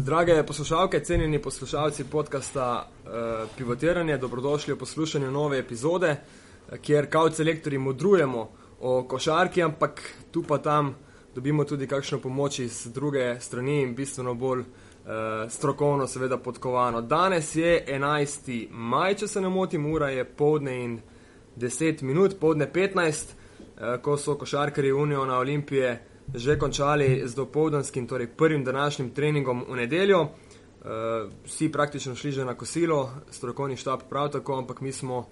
Drage poslušalke, cenjeni poslušalci podcasta uh, Pivotiranje, dobrodošli v poslušanju nove epizode, eh, kjer kao selektori modrujemo o košarki, ampak tu pa tam dobimo tudi kakšno pomoč iz druge strani in bistveno bolj uh, strokovno, seveda podkovano. Danes je 11. maj, če se ne motim, ura je povdne in 10 minut, povdne 15, uh, ko so košarkari Unijo na Olimpije že končali z dopoldanskim, torej prvim današnjim treningom v nedeljo. Uh, vsi praktično šli že na kosilo, strokovni štab prav tako, ampak mi smo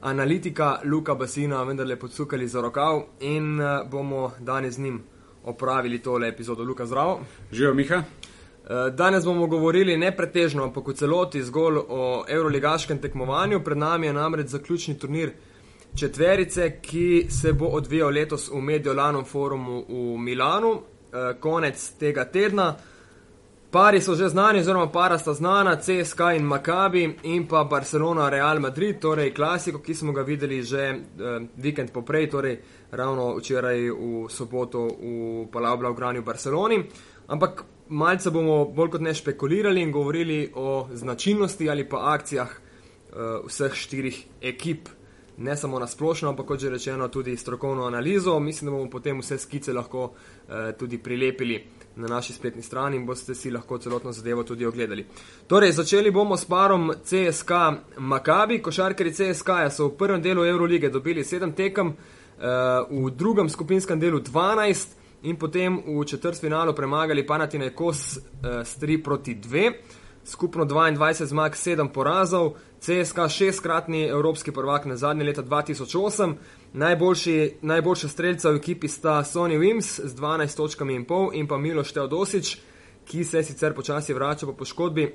analitika Luka Basina vendarle podsukali za rokav in uh, bomo danes z njim opravili tole epizodo. Luka, zdravo. Živijo, Miha. Uh, danes bomo govorili ne pretežno, ampak v celoti zgolj o euroligaškem tekmovanju. Pred nami je namreč zaključni turnir četverice, ki se bo odvijal letos v Mediolanom forumu v Milanu, eh, konec tega tedna. Pari so že znani, oziroma para sta znana, CSK in Maccabi in pa Barcelona, Real Madrid, torej klasiko, ki smo ga videli že eh, vikend poprej, torej ravno včeraj v soboto v Palau Blaugrani v Barceloni. Ampak malce bomo bolj kot ne špekulirali in govorili o značilnosti ali pa akcijah eh, vseh štirih ekip ne samo na splošno, ampak kot že rečeno, tudi strokovno analizo. Mislim, da bomo potem vse skice lahko eh, tudi prilepili na naši spletni strani in boste si lahko celotno zadevo tudi ogledali. Torej, začeli bomo s parom CSK Makabi. Košarkari CSK so v prvem delu Eurolige dobili 7 tekem, eh, v drugem skupinskem delu 12 in potem v četrtfinalu premagali Panatina Kos eh, s 3 proti 2 skupno 22 zmag, 7 porazov, CSK šestkratni evropski prvak na zadnje leta 2008. Najboljši, najboljša streljca v ekipi sta Sony Wims z 12 točkami in pol in pa Miloš Teodosič, ki se sicer počasi vrača po poškodbi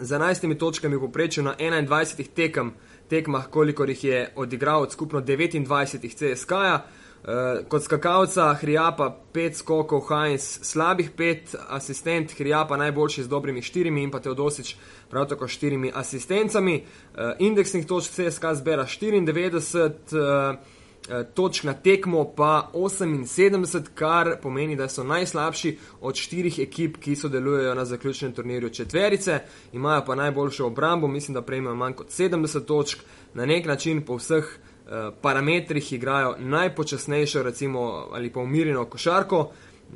z 11 točkami v poprečju na 21 tekem, tekmah, kolikor jih je odigral od skupno 29 CSK. Uh, kot skakalca Hrijapa pet skokov, Heinz slabih pet, asistent Hrijapa najboljši z dobrimi štirimi in pa Teodosič prav tako štirimi asistencami. Uh, indeksnih točk CSK zbera 94, uh, točk na tekmo pa 78, kar pomeni, da so najslabši od štirih ekip, ki sodelujejo na zaključnem turnirju četverice, imajo pa najboljšo obrambo, mislim, da prejmejo manj kot 70 točk, na nek način po vseh Eh, parametrih igrajo najpočasnejšo, recimo, ali pa umirjeno košarko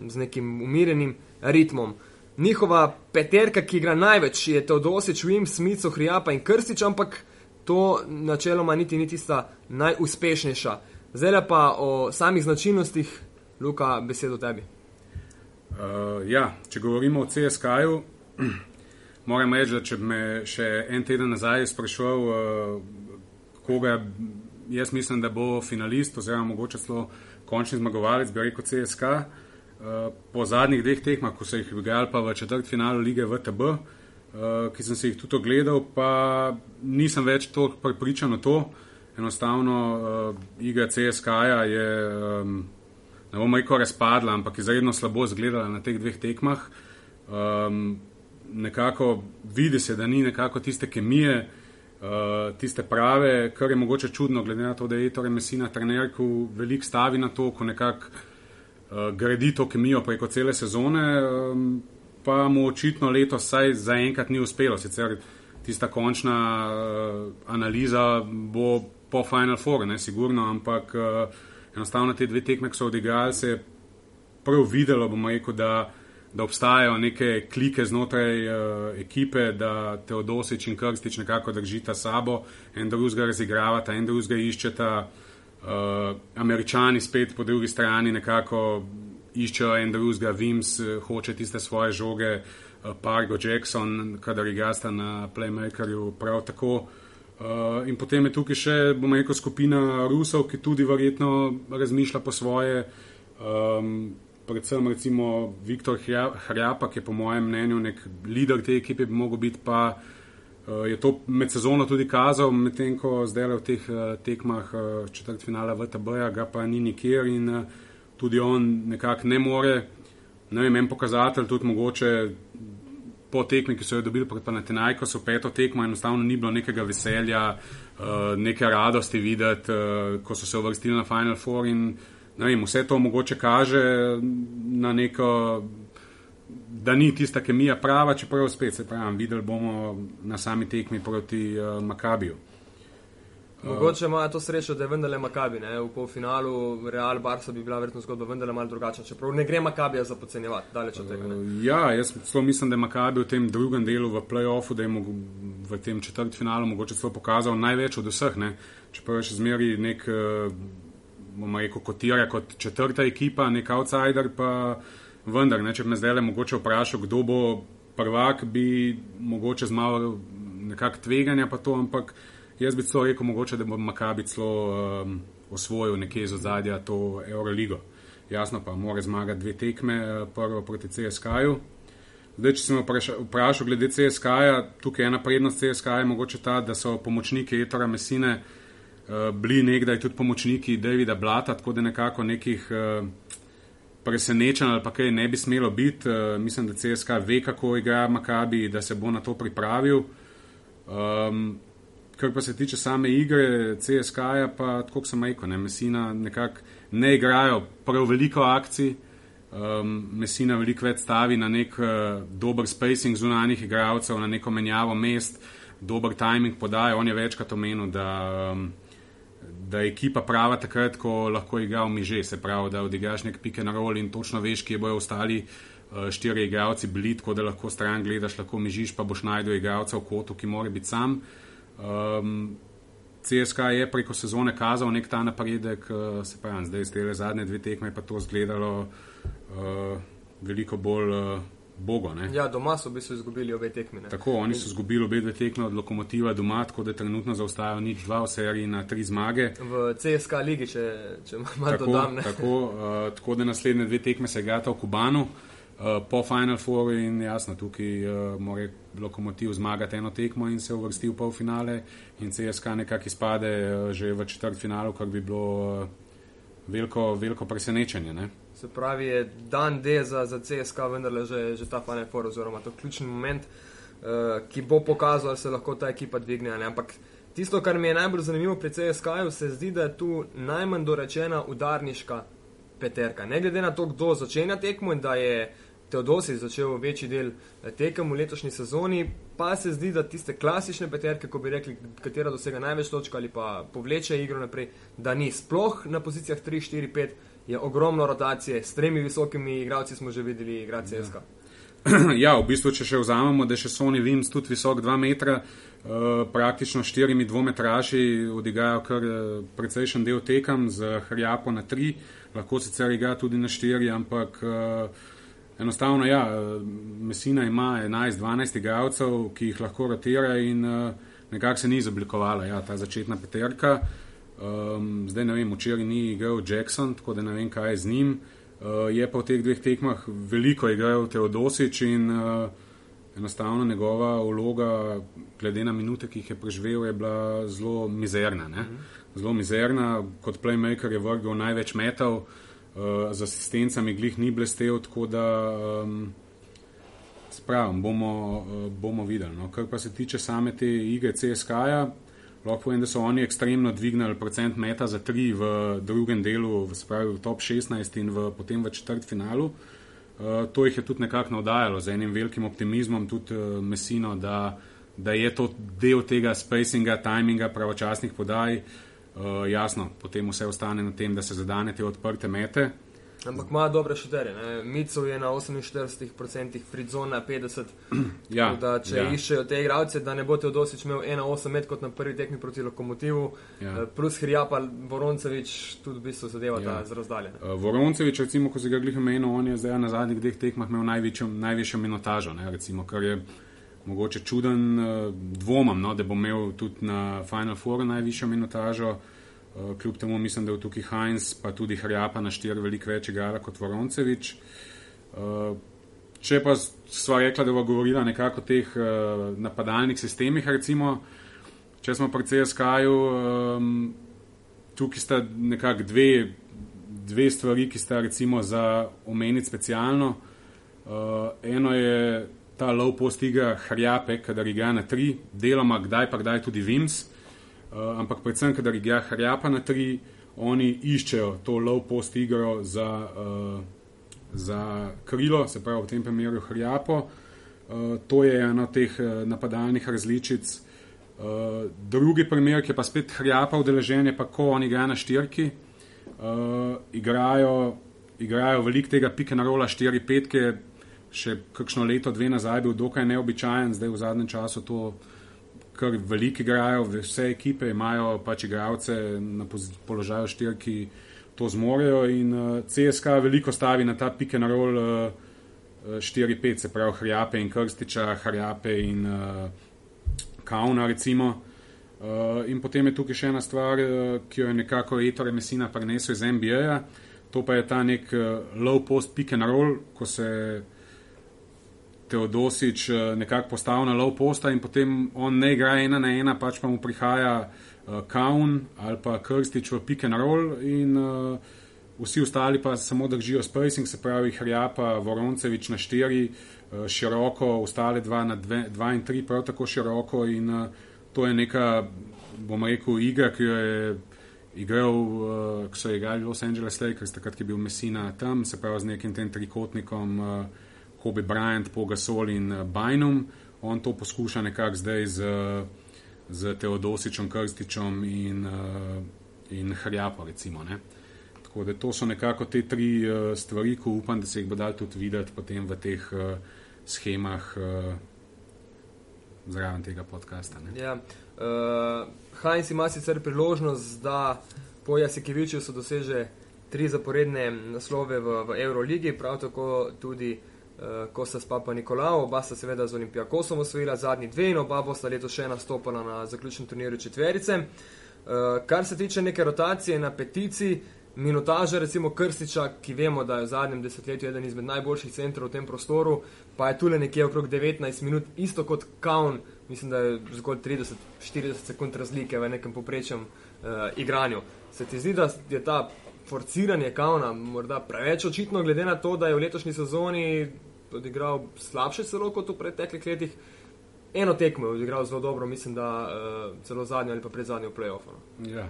z nekim umirjenim ritmom. Njihova peterka, ki igra največ, je Teodosič, Wim, Smith, Hrijapa in Krstič, ampak to načeloma niti ni tista najuspešnejša. Zdaj pa o samih značilnostih, Luka, besedo tebi. Uh, ja, če govorimo o CSK-ju, moram reči, da če bi me še en teden nazaj sprašval, uh, koga jaz mislim, da bo finalist, oziroma mogoče celo končni zmagovalec, bi rekel CSK. Eh, po zadnjih dveh tekmah, ko so jih igrali pa v četrt finalu lige VTB, eh, ki sem si jih tudi ogledal, pa nisem več toliko pripričan o to. Enostavno uh, igra CSK-ja je, um, ne bom rekel, razpadla, ampak izredno slabo izgledala na teh dveh tekmah. Um, nekako vidi se, da ni nekako tiste kemije, uh, uh, tiste prave, kar je mogoče čudno, glede na to, da je torej Messina trener, ki veliko stavi na to, ko nekako uh, gradi to kemijo preko cele sezone, um, pa mu očitno letos vsaj zaenkrat ni uspelo. Sicer tista končna uh, analiza bo po Final Four, ne sigurno, ampak uh, enostavno te dve tekme, ki so odigrali, se je prav videlo, bomo rekel, da da obstajajo neke klike znotraj uh, ekipe, da Teodosič in Krstič nekako držita sabo, en drugega razigravata, en drugega iščeta. Uh, američani spet po drugi strani nekako iščejo en drugega, Vims uh, hoče tiste svoje žoge, uh, Pargo Jackson, kadar igrasta na Playmakerju prav tako. Uh, in potem je tukaj še, bomo rekel, skupina Rusov, ki tudi verjetno razmišlja po svoje. Um, predvsem recimo Viktor Hrjapa, ki je po mojem mnenju nek lider te ekipe, bi mogel biti pa. Uh, je to med sezono tudi kazal, medtem ko zdaj v teh uh, tekmah uh, četrt finala VTB-ja ga pa ni nikjer in tudi on nekako ne more, ne vem, en pokazatelj, tudi mogoče po tekmi, ki so jo dobili pred Panatenajko, so peto tekmo, enostavno ni bilo nekega veselja, neke radosti videti, ko so se uvrstili na Final Four in vem, vse to mogoče kaže na neko da ni tista kemija prava, čeprav spet se pravim, videli bomo na sami tekmi proti uh, Makabiju. Mogoče ima to srečo, da je vendarle Makabi, ne? v polfinalu Real Barca bi bila verjetno zgodba vendarle malo drugačna, čeprav ne gre Makabija za podcenjevati, daleč od tega. Ne? Uh, ja, jaz celo mislim, da je Makabi v tem drugem delu v playoffu, da je v tem četrtfinalu mogoče celo pokazal največ od vseh, ne? čeprav je še zmeri nek, bomo rekel, kotira kot četrta ekipa, nek outsider, pa vendar, ne? če bi me zdaj le mogoče vprašal, kdo bo prvak, bi mogoče zmal nekak tveganja pa to, ampak Jaz bi celo rekel, mogoče, da bo Makabi celo um, osvojil nekje iz ozadja to Euroligo. Jasno pa, mora zmagati dve tekme, uh, prvo proti CSK-ju. Zdaj, če sem vprašal glede CSK-ja, tukaj je ena prednost CSK-ja, mogoče ta, da so pomočniki Etora Mesine bili nekdaj tudi pomočniki Davida Blata, tako da nekako nekih uh, presenečenj ali pa kaj ne bi smelo biti. Uh, mislim, da CSK ve, kako igra Makabi, da se bo na to pripravil. Um, Kar pa se tiče same igre, CSK-ja, pa tako sem rekel, ne, Mesina nekako ne igrajo prav veliko akcij, um, Mesina veliko več stavi na nek uh, dober spacing zunanih igralcev, na neko menjavo mest, dober timing podaja. On je večkrat omenil, da, um, da je ekipa prava takrat, ko lahko igra v miže, se pravi, da odigraš nek pick and roll in točno veš, kje bojo ostali. Uh, štiri igralci bili, tako da lahko stran gledaš, lahko mižiš, pa boš najdel igralca v kotu, ki mora biti sam. Um, CSK je preko sezone kazal nek ta napredek, uh, se pravi, zdaj ste le zadnje dve tekme, pa to izgledalo uh, veliko bolj uh, bogo. Ne? Ja, doma so v bistvu izgubili obe tekme. Ne? Tako, oni so izgubili obe dve tekme od lokomotiva doma, tako da trenutno zaostajajo nič dva v seriji na tri zmage. V CSK ligi, če, če malo dodam. Tako, uh, tako da naslednje dve tekme se gata v Kubanu. Uh, po Final Fouru in jasno, tukaj uh, mora lokomotiv zmagati eno tekmo in se uvrsti v polfinale, in CSK nekako izpade uh, že v četrt finalu, kar bi bilo uh, veliko, veliko presenečenje. Ne? Se pravi, je dan D za, za CSK, vendarle že, že ta Final Four, oziroma to ključni moment, uh, ki bo pokazal, da se lahko ta ekipa dvigne. Ne? Ampak tisto, kar mi je najbolj zanimivo pri CSK-ju, se zdi, da je tu najmanj dorečena udarniška peterka. Ne glede na to, kdo začenja tekmo in da je. Teodosi začel večji del eh, tekem v letošnji sezoni, pa se zdi, da tiste klasične peterke, ko bi rekli, katera dosega največ točk ali pa povleče igro naprej, da ni sploh na pozicijah 3, 4, 5, je ogromno rotacije, s tremi visokimi igralci smo že videli igrati CSK. Ja. ja, v bistvu, če še vzamemo, da je še Sony Wims tudi visok 2 metra, uh, praktično štirimi dvometraži odigrajo kar uh, precejšen del tekem z Hrjapo na 3, lahko sicer igra tudi na 4, ampak uh, Enostavno, ja, Mesina ima 11-12 igralcev, ki jih lahko rotira in uh, nekako se ni izoblikovala ja, ta začetna peterka. Um, zdaj ne vem, včeraj ni igral Jackson, tako da ne vem, kaj je z njim. Uh, je pa v teh dveh tekmah veliko igral Teodosič in uh, enostavno njegova vloga, glede na minute, ki jih je preživel, je bila zelo mizerna. Ne? Zelo mizerna, kot playmaker je vrgel največ metov. Eh, z asistencami glih ni blestev, tako da um, spravim, bomo, uh, bomo videli. No. Kar pa se tiče same te igre CSK-ja, lahko povem, da so oni ekstremno dvignili procent meta za tri v drugem delu, v, spravi, v top 16 in v, potem v četrt finalu. Uh, to jih je tudi nekako navdajalo z enim velikim optimizmom, tudi uh, Mesino, da, da je to del tega spacinga, timinga, pravočasnih podaj. Uh, uh, jasno, potem vse ostane na tem, da se zadane te odprte mete. Ampak ima dobre šuterje. Micov je na 48%, Fridzona 50%. Ja, da, če ja. iščejo te igralce, da ne bo Teodosič imel 1-8 met kot na prvi tekmi proti lokomotivu, ja. Eh, plus Hrjapa, Voroncevič, tudi v bistvu zadeva ja. ta zrazdaljen. Uh, Voroncevič, recimo, ko si ga glih omenil, on je zdaj na zadnjih dveh tekmah imel največjo, največjo minotažo, ne, recimo, kar je mogoče čuden, uh, dvomam, no, da bo imel tudi na Final Four najvišjo minutažo. Uh, kljub temu mislim, da je tukaj Heinz, pa tudi Hrjapa na štiri veliko več igrala kot Voroncevič. Uh, če pa sva rekla, da bo govorila nekako o teh uh, napadalnih sistemih, recimo, če smo pri CSK-ju, um, tukaj sta nekako dve, dve stvari, ki sta recimo za omeniti specialno. Eno je ta low post igra Hrjape, kadar igra na tri, deloma kdaj pa kdaj tudi Vims, ampak predvsem, kadar igra Hrjapa na tri, oni iščejo to low post igro za, uh, za krilo, se pravi v tem primeru Hrjapo. Uh, to je ena od teh uh, napadalnih različic. Uh, drugi primer, ki je pa spet Hrjapa udeležen, je pa, ko oni igrajo na štirki, uh, igrajo, igrajo veliko tega pike na rola 4-5, ki je še kakšno leto, dve nazaj bil dokaj neobičajen, zdaj v zadnjem času to kar veliki igrajo, vse ekipe imajo pač igralce na položaju štirki, to zmorejo in uh, eh, CSK veliko stavi na ta pike na rol uh, 4-5, se pravi Hrjape in Krstiča, Hrjape in uh, Kauna recimo. Uh, in potem je tukaj še ena stvar, uh, ki jo je nekako Ettore Messina prenesel iz NBA-ja, to pa je ta nek uh, low post pick and roll, ko se Teodosič uh, nekako postavil na low posta in potem on ne igra ena na ena, pač pa mu prihaja uh, Kaun ali pa Krstič v pick and roll in uh, vsi ostali pa samo držijo spacing, se pravi Hrjapa, Voroncevič na štiri, uh, široko, ostale dva na dve, dva in tri prav tako široko in uh, to je neka, bom rekel, igra, ki jo je igral, uh, ki so igrali Los Angeles Lakers, takrat je bil Messina tam, se pravi z nekim tem trikotnikom uh, Kobe Bryant, Pogasol in uh, Bynum. On to poskuša nekako zdaj z, z Teodosičem, Krstičem in, uh, in Hrjapo, recimo. Ne? Tako da to so nekako te tri uh, stvari, ko upam, da se jih bo dal tudi videti potem v teh schemah. Zraven tega podcasta. Ja. Uh, Heinz ima sicer priložnost, da po Jasikeviču so doseže tri zaporedne naslove v, v Euroligi, prav tako tudi uh, Kosta Spapa Nikolao, oba sta seveda z Olimpijakosom osvojila zadnji dve in oba bosta letos še nastopala na zaključnem turnirju četverice. Uh, kar se tiče neke rotacije na peticiji, minutaža, recimo Krstiča, ki vemo, da je v zadnjem desetletju eden izmed najboljših centrov v tem prostoru, pa je tule nekje okrog 19 minut, isto kot Kaun, mislim, da je zgolj 30-40 sekund razlike v nekem poprečjem uh, igranju. Se ti zdi, da je ta forciranje Kauna morda preveč očitno, glede na to, da je v letošnji sezoni odigral slabše celo kot v preteklih letih? Eno tekmo je odigral zelo dobro, mislim, da uh, celo zadnjo ali pa pred zadnjo playoff. No. Ja.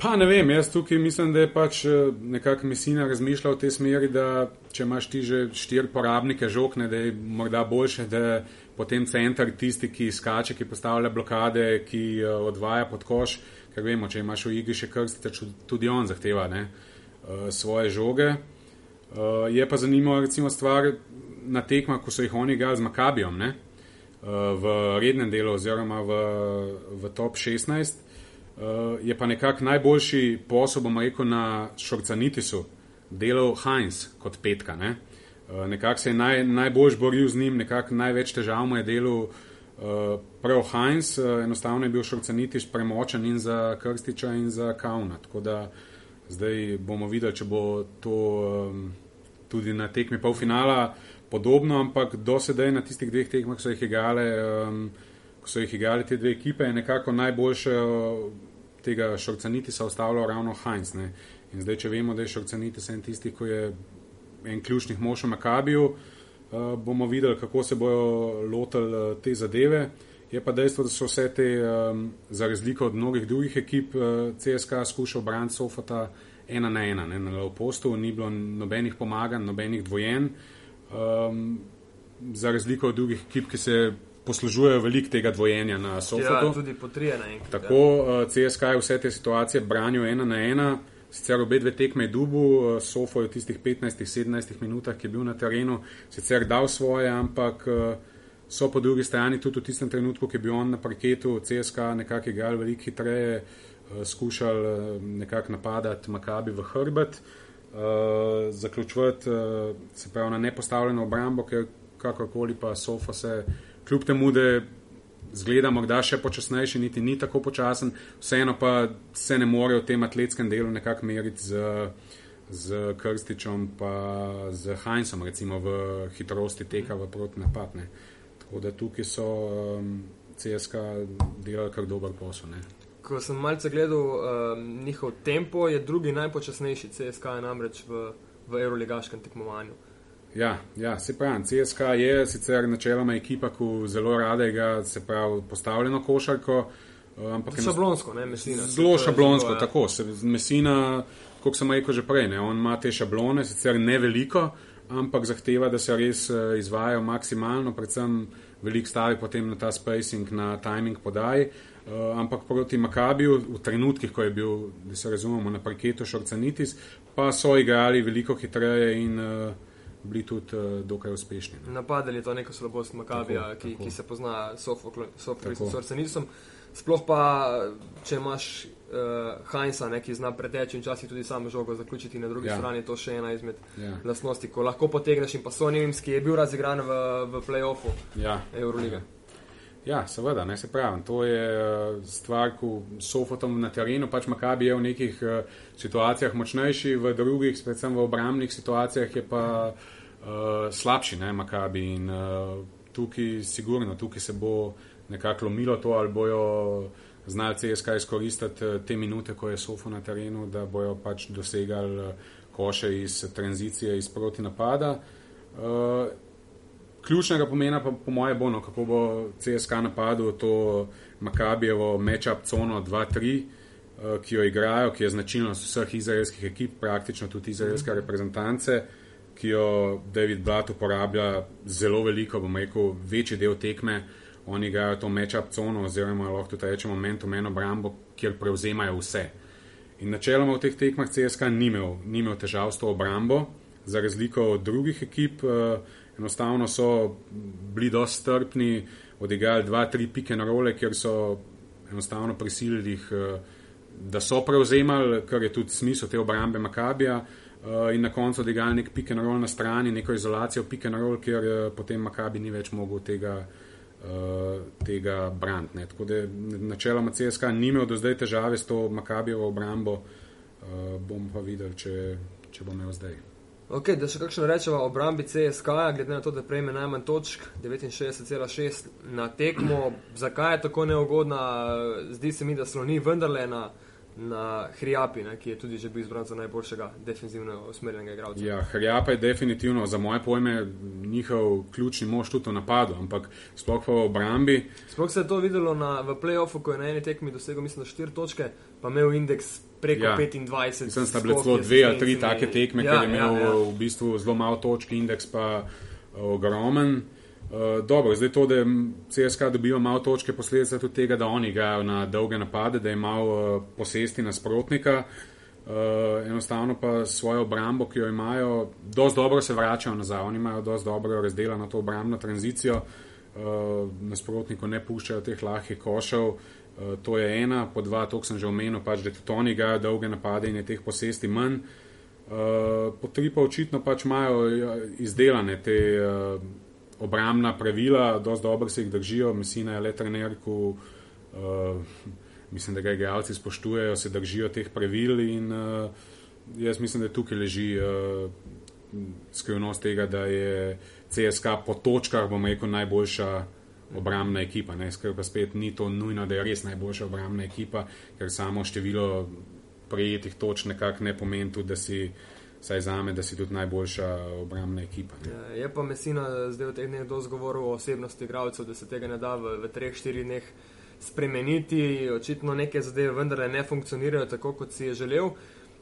Pa ne vem, jaz tukaj mislim, da je pač eh, nekako misina razmišljala v tej smeri, da če imaš ti že štiri porabnike žokne, da je morda boljše, da potem center tisti, ki skače, ki postavlja blokade, ki uh, odvaja pod koš, ker vemo, če imaš v igri še krstite, tudi on zahteva ne, uh, svoje žoge. Uh, je pa zanimivo recimo stvar na tekmah, ko so jih oni igrali z Makabijom, ne, uh, v rednem delu oziroma v, v top 16. Uh, je pa nekako najboljši posel, bom rekel, na Šorcanitisu, delal Heinz kot petka. Ne? Uh, nekako se je naj, najbolj boril z njim, nekako največ težav mu je delal uh, prav Heinz, uh, enostavno je bil Šorcanitis premočen in za Krstiča in za Kauna. Tako da zdaj bomo videli, če bo to um, tudi na tekmi polfinala podobno, ampak do sedaj na tistih dveh tekmah so jih igrale. Um, Ko so jih igrali te dve ekipe, je nekako najboljše tega šorcanitisa ustavljal ravno Heinz. Ne. In zdaj, če vemo, da je šorcanitis en tisti, ki je en ključnih mož v Makabiju, uh, bomo videli, kako se bojo lotili uh, te zadeve. Je pa dejstvo, da so vse te, um, za razliko od mnogih drugih ekip, uh, CSK skušal braniti Sofata ena na ena, ne, na low postu, ni bilo nobenih pomaganj, nobenih dvojen. Um, za razliko od drugih ekip, ki se poslužujejo veliko tega dvojenja na sofotu. Ja, tudi po tri na enkrat. Tako ja. uh, CSK je vse te situacije branil ena na ena. Sicer obe dve tekme je dubu, uh, Sofo je v tistih 15-17 minutah, ki je bil na terenu, sicer dal svoje, ampak uh, so po drugi strani tudi v tistem trenutku, ki je bil on na parketu, CSK nekako igral veliko hitreje, uh, skušal nekako napadati Makabi v hrbet, zaključovati uh, se pravi na nepostavljeno obrambo, ker kakorkoli pa Sofo se kljub temu, da zgleda morda še počasnejši, niti ni tako počasen, vseeno pa se ne more v tem atletskem delu nekako meriti z, z Krstičem pa z Heinzom, recimo v hitrosti teka v proti napadne. Tako da tukaj so um, CSK delali kar dober posel. Ne. Ko sem malce gledal um, njihov tempo, je drugi najpočasnejši CSK namreč v, v Euroligaškem tekmovanju. Ja, ja, se pravi, CSK je sicer načeloma ekipa, ki zelo rada igra, se pravi, postavljeno košarko. Eh, ampak šablonsko, ne, mesina. Zelo šablonsko, zelo, ja. tako. Se, mesina kot sem rekel že prej, ne, on ima te šablone, sicer ne veliko, ampak zahteva, da se res uh, izvajo maksimalno, predvsem veliko stavi potem na ta spacing, na timing podaj. Uh, ampak proti Makabiju, v trenutkih, ko je bil, da se razumemo, na parketu Šorcanitis, pa so igrali veliko hitreje in uh, bili tudi uh, dokaj uspešni. Ne. Napadali to neko slabost Makabija, tako, ki, tako. ki se pozna s Šorcanisom. Sploh pa, če imaš uh, Heinza, ne, ki zna preteči in včasih tudi samo žogo zaključiti na drugi ja. strani, to še ena izmed ja. lastnosti, ko lahko potegneš in pa so Nemski, je bil razigran v, v play-offu ja. Euroliga. Ja, seveda, ne se pravim. To je uh, stvar, ko so fotom na terenu, pač Makabi je v nekih uh, situacijah močnejši, v drugih, predvsem v obrambnih situacijah, je pa uh, slabši, ne Makabi. In uh, tukaj, sigurno, tukaj se bo nekako lomilo to, ali bojo znali CSK izkoristiti eh, te minute, ko je Sofo na terenu, da bojo pač dosegali eh, koše iz tranzicije, iz proti napada. Uh, ključnega pomena pa po moje bo, no, kako bo CSK napadel to Makabijevo matchup cono 2-3, uh, ki jo igrajo, ki je značilnost vseh izraelskih ekip, praktično tudi izraelske reprezentance, ki jo David Blatt uporablja zelo veliko, bom rekel, večji del tekme. Oni igrajo to matchup cono, oziroma lahko tudi rečemo eno obrambo, kjer prevzemajo vse. In načeloma v teh tekmah CSK ni imel, ni imel težav s to obrambo, za razliko od drugih ekip, uh, enostavno so bili dosti strpni, odigrali dva, tri pike na role, kjer so enostavno prisilili jih, uh, da so prevzemali, kar je tudi smisel te obrambe Makabija. Uh, in na koncu odigrali nek pike na rol na strani, neko izolacijo pike na rol, ker potem Makabi ni več mogel tega tega brand. Tako da načeloma CSK ni imel do zdaj težave s to Makabijevo obrambo, uh, bom pa videl, če, če bom imel zdaj. Ok, da še kakšno rečemo o obrambi CSK, glede na to, da prejme najmanj točk, 69,6 na tekmo. Zakaj je tako neugodna? Zdi se mi, da sloni vendarle na na Hrjapi, ne, ki je tudi že bil izbran za najboljšega defensivno usmerjenega igralca. Ja, Hrjapa je definitivno za moje pojme njihov ključni mož tudi v napadu, ampak sploh pa v obrambi. Sploh se je to videlo na, v playoffu, ko je na eni tekmi dosegel, mislim, 4 točke, pa imel indeks. Preko ja. 25. Mislim, sta bile celo dve ali tri take tekme, ja, ker je imel ja, ja. v bistvu zelo malo točk, indeks pa ogromen. Uh, dobro, zdaj to, da CSK dobiva malo točke, posledica tudi tega, da oni igrajo na dolge napade, da imajo uh, posesti nasprotnika. Uh, enostavno pa svojo obrambo, ki jo imajo, dosti dobro se vračajo nazaj. Oni imajo dosti dobro razdeljeno to obrambno tranzicijo, uh, nasprotniku ne puščajo teh lahkih košev. Uh, to je ena, po dva, to sem že omenil, pač, da tudi oni igrajo dolge napade in je teh posesti manj. Uh, po tri pa očitno pač imajo izdelane te. Uh, obrambna pravila, dosti dobro se jih držijo, mislim, da je le trenerku, uh, mislim, da ga igralci spoštujejo, se držijo teh pravil in uh, jaz mislim, da tukaj leži uh, skrivnost tega, da je CSK po točkah, bom rekel, najboljša. Obrambna ekipa, ne skrbi pa spet ni to nujno, da je res najboljša obrambna ekipa, ker samo število prejetih točk nekako ne pomeni tudi, da si saj za me, da si tudi najboljša obrambna ekipa. Ja, je pa Mesina zdaj v teh dneh dosti govoril o osebnosti igralcev, da se tega ne da v, v treh, štirih dneh spremeniti. Očitno neke zadeve vendarle ne funkcionirajo tako, kot si je želel.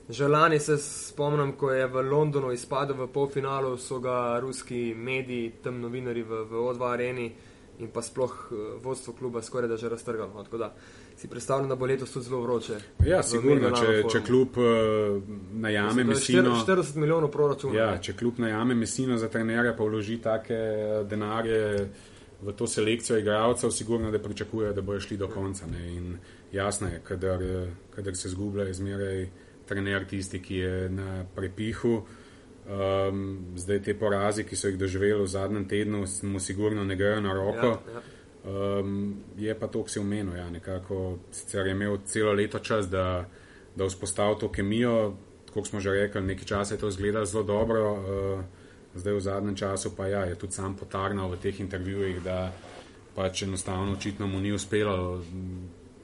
Želani se spomnim, ko je v Londonu izpadel v polfinalu, so ga ruski mediji, tam novinari v, v O2 areni in pa sploh eh, vodstvo kluba skoraj da že raztrgalo. No, si predstavljam, da bo letos tudi zelo vroče. Ja, sigurno, če, če klub uh, najame mesino. 40 milijonov proračuna. Ja, če klub najame mesino za trenerja, pa vloži take eh, denarje v to selekcijo igralcev, sigurno, da pričakuje, da bojo šli do konca. Ne? In jasno je, kadar, kadar se zgublja, je zmeraj trener tisti, ki je na prepihu. Um, zdaj te porazi, ki so jih doživeli v zadnjem tednu, mu sigurno ne grejo na roko. Ja, ja. Um, je pa to, kar si omenil. Ja, nekako, sicer je imel celo leto čas, da, da vzpostavi to kemijo, kot smo že rekli, nekaj časa je to izgledalo zelo dobro, uh, zdaj v zadnjem času pa ja, je tudi sam potarnal v teh intervjujih, da pač enostavno očitno mu ni uspelo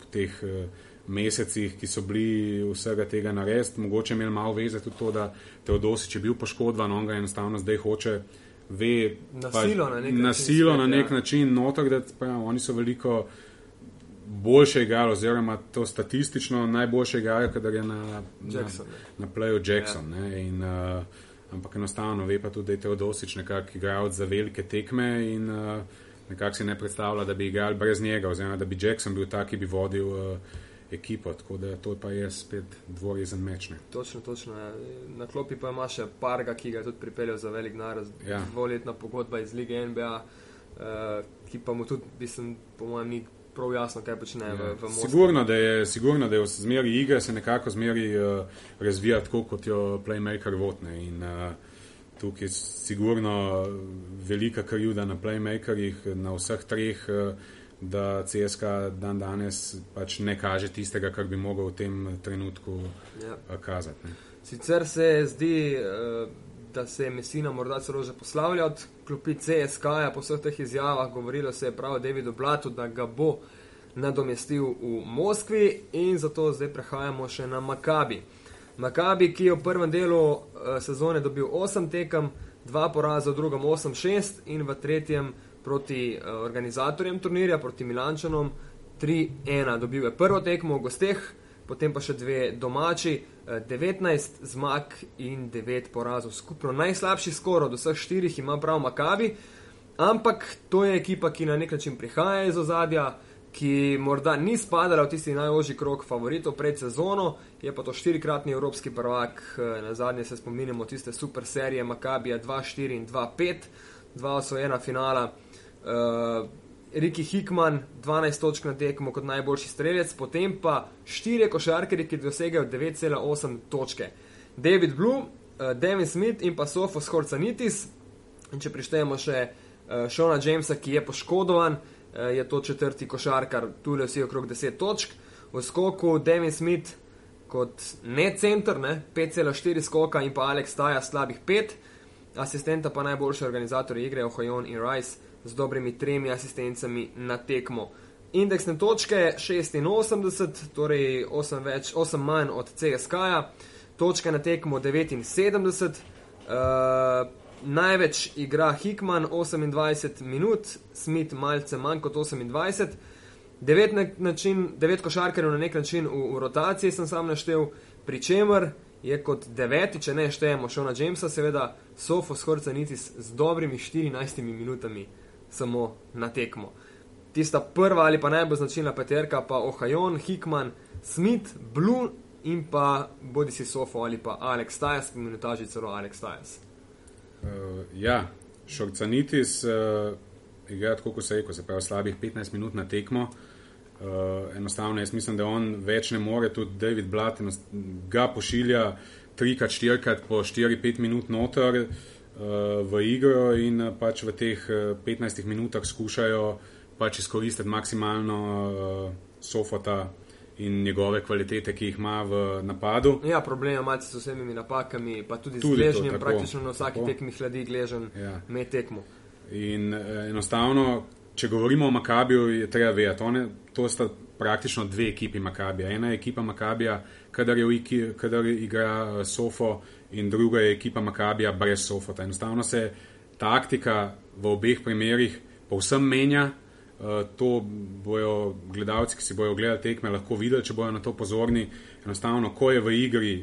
v teh uh, mesecih, ki so bili vsega tega narediti. Mogoče imel malo veze tudi to, da Teodosič je bil poškodovan, on ga enostavno zdaj hoče ve, nasilo, pa, na, nek nasilo način, na nek ja. način, notok, da pravi, oni so veliko. boljše igrali, oziroma to statistično najboljše igrali, kadar je na, Jackson, na, na playu Jackson. Ja. In, uh, ampak enostavno ve pa tudi, da je Teodosič nekako igral za velike tekme in uh, nekako si ne predstavlja, da bi igrali brez njega, oziroma da bi Jackson bil ta, ki bi vodil. Uh, Ekipo, tako da to pa je spet dvorezen meč. Ne. Točno, točno. Ja. Na klopi pa ima še parga, ki ga je tudi pripeljal za velik naraz. Ja. Dvoletna pogodba iz lige NBA, uh, ki pa mu tudi, mislim, po mojem, ni prav jasno, kaj počne ja. v, v Moskvi. Sigurno, da je, sigurno, da je v zmeri igre se nekako zmeri uh, razvija tako, kot jo Playmaker votne. In uh, tukaj je sigurno velika krivda na Playmakerjih, na vseh treh, uh, da CSK dan danes pač ne kaže tistega, kar bi mogel v tem trenutku ja. uh, kazati. Ne. Sicer se zdi. Uh, da se je Messina morda celo že poslavljal od klopi CSK-ja po vseh teh izjavah, govorilo se je prav o Davidu Blatu, da ga bo nadomestil v Moskvi in zato zdaj prehajamo še na Makabi. Makabi, ki je v prvem delu uh, sezone dobil 8 tekem, 2 poraza, v drugem 8-6 in v tretjem proti uh, organizatorjem turnirja, proti Milančanom 3-1. Dobil je prvo tekmo v gosteh, potem pa še dve domači, 19 eh, zmag in 9 porazov. Skupno najslabši skor od vseh štirih ima prav Makabi, ampak to je ekipa, ki na nek način prihaja iz ozadja, ki morda ni spadala v tisti najožji krok favoritov pred sezono, je pa to štirikratni evropski prvak, eh, na zadnje se spominjamo tiste super serije Makabija 2-4 in 2-5, dva osvojena finala. Uh, Riki Hickman 12 točk na tekmo kot najboljši strelec, potem pa štiri košarkarje, ki dosegajo 9,8 točke. David Blue, uh, Devin Smith in pa Sofos Horcanitis. In če prištejemo še uh, Shona Jamesa, ki je poškodovan, uh, je to četrti košarkar, tu le vsi okrog 10 točk. V skoku Devin Smith kot ne center, 5,4 skoka in pa Alex Taja slabih 5, asistenta pa najboljši organizatorji igre, Ohajon in Rice z dobrimi tremi asistencami na tekmo. Indeksne točke 86, torej 8, več, 8 manj od CSK-ja, točke na tekmo 79, uh, največ igra Hickman 28 minut, Smith malce manj kot 28. Devet, način, devet košarkarjev na nek način v, v rotaciji sem sam naštel, pri čemer je kot deveti, če ne štejemo Šona Jamesa, seveda Sofos Horcanitis z dobrimi 14 minutami samo na tekmo. Tista prva ali pa najbolj značilna peterka, pa Ohajon, Hickman, Smith, Blue in pa bodi si Sofo ali pa Alex Tyas, ki imenuje taži celo Alex Tyas. Uh, ja, Šorcanitis uh, igra tako, kot se je rekel, se pravi slabih 15 minut na tekmo. Uh, enostavno, jaz mislim, da on več ne more, tudi David Blatt ga pošilja trikrat, štirikrat po 4-5 minut noter. Uh, v igro in eh, pač v teh 15 eh, minutah skušajo pač izkoristiti maksimalno uh, sofota in njegove kvalitete, ki jih ima v napadu. Ja, problem ima s vsemi napakami, pa tudi, tudi z gležnjem, praktično na vsaki tako. tekmi hladi gležen ja. med tekmo. In uh, enostavno, če govorimo o Makabiju, je treba vedeti, one, to sta praktično dve ekipi Makabija. Ena je ekipa Makabija, kadar, je, kadar igra uh, Sofo in druga je ekipa Makabija brez Sofota. Enostavno se taktika v obeh primerih povsem menja. Uh, to bojo gledalci, ki si bojo gledali tekme, lahko videli, če bojo na to pozorni. Enostavno, ko je v igri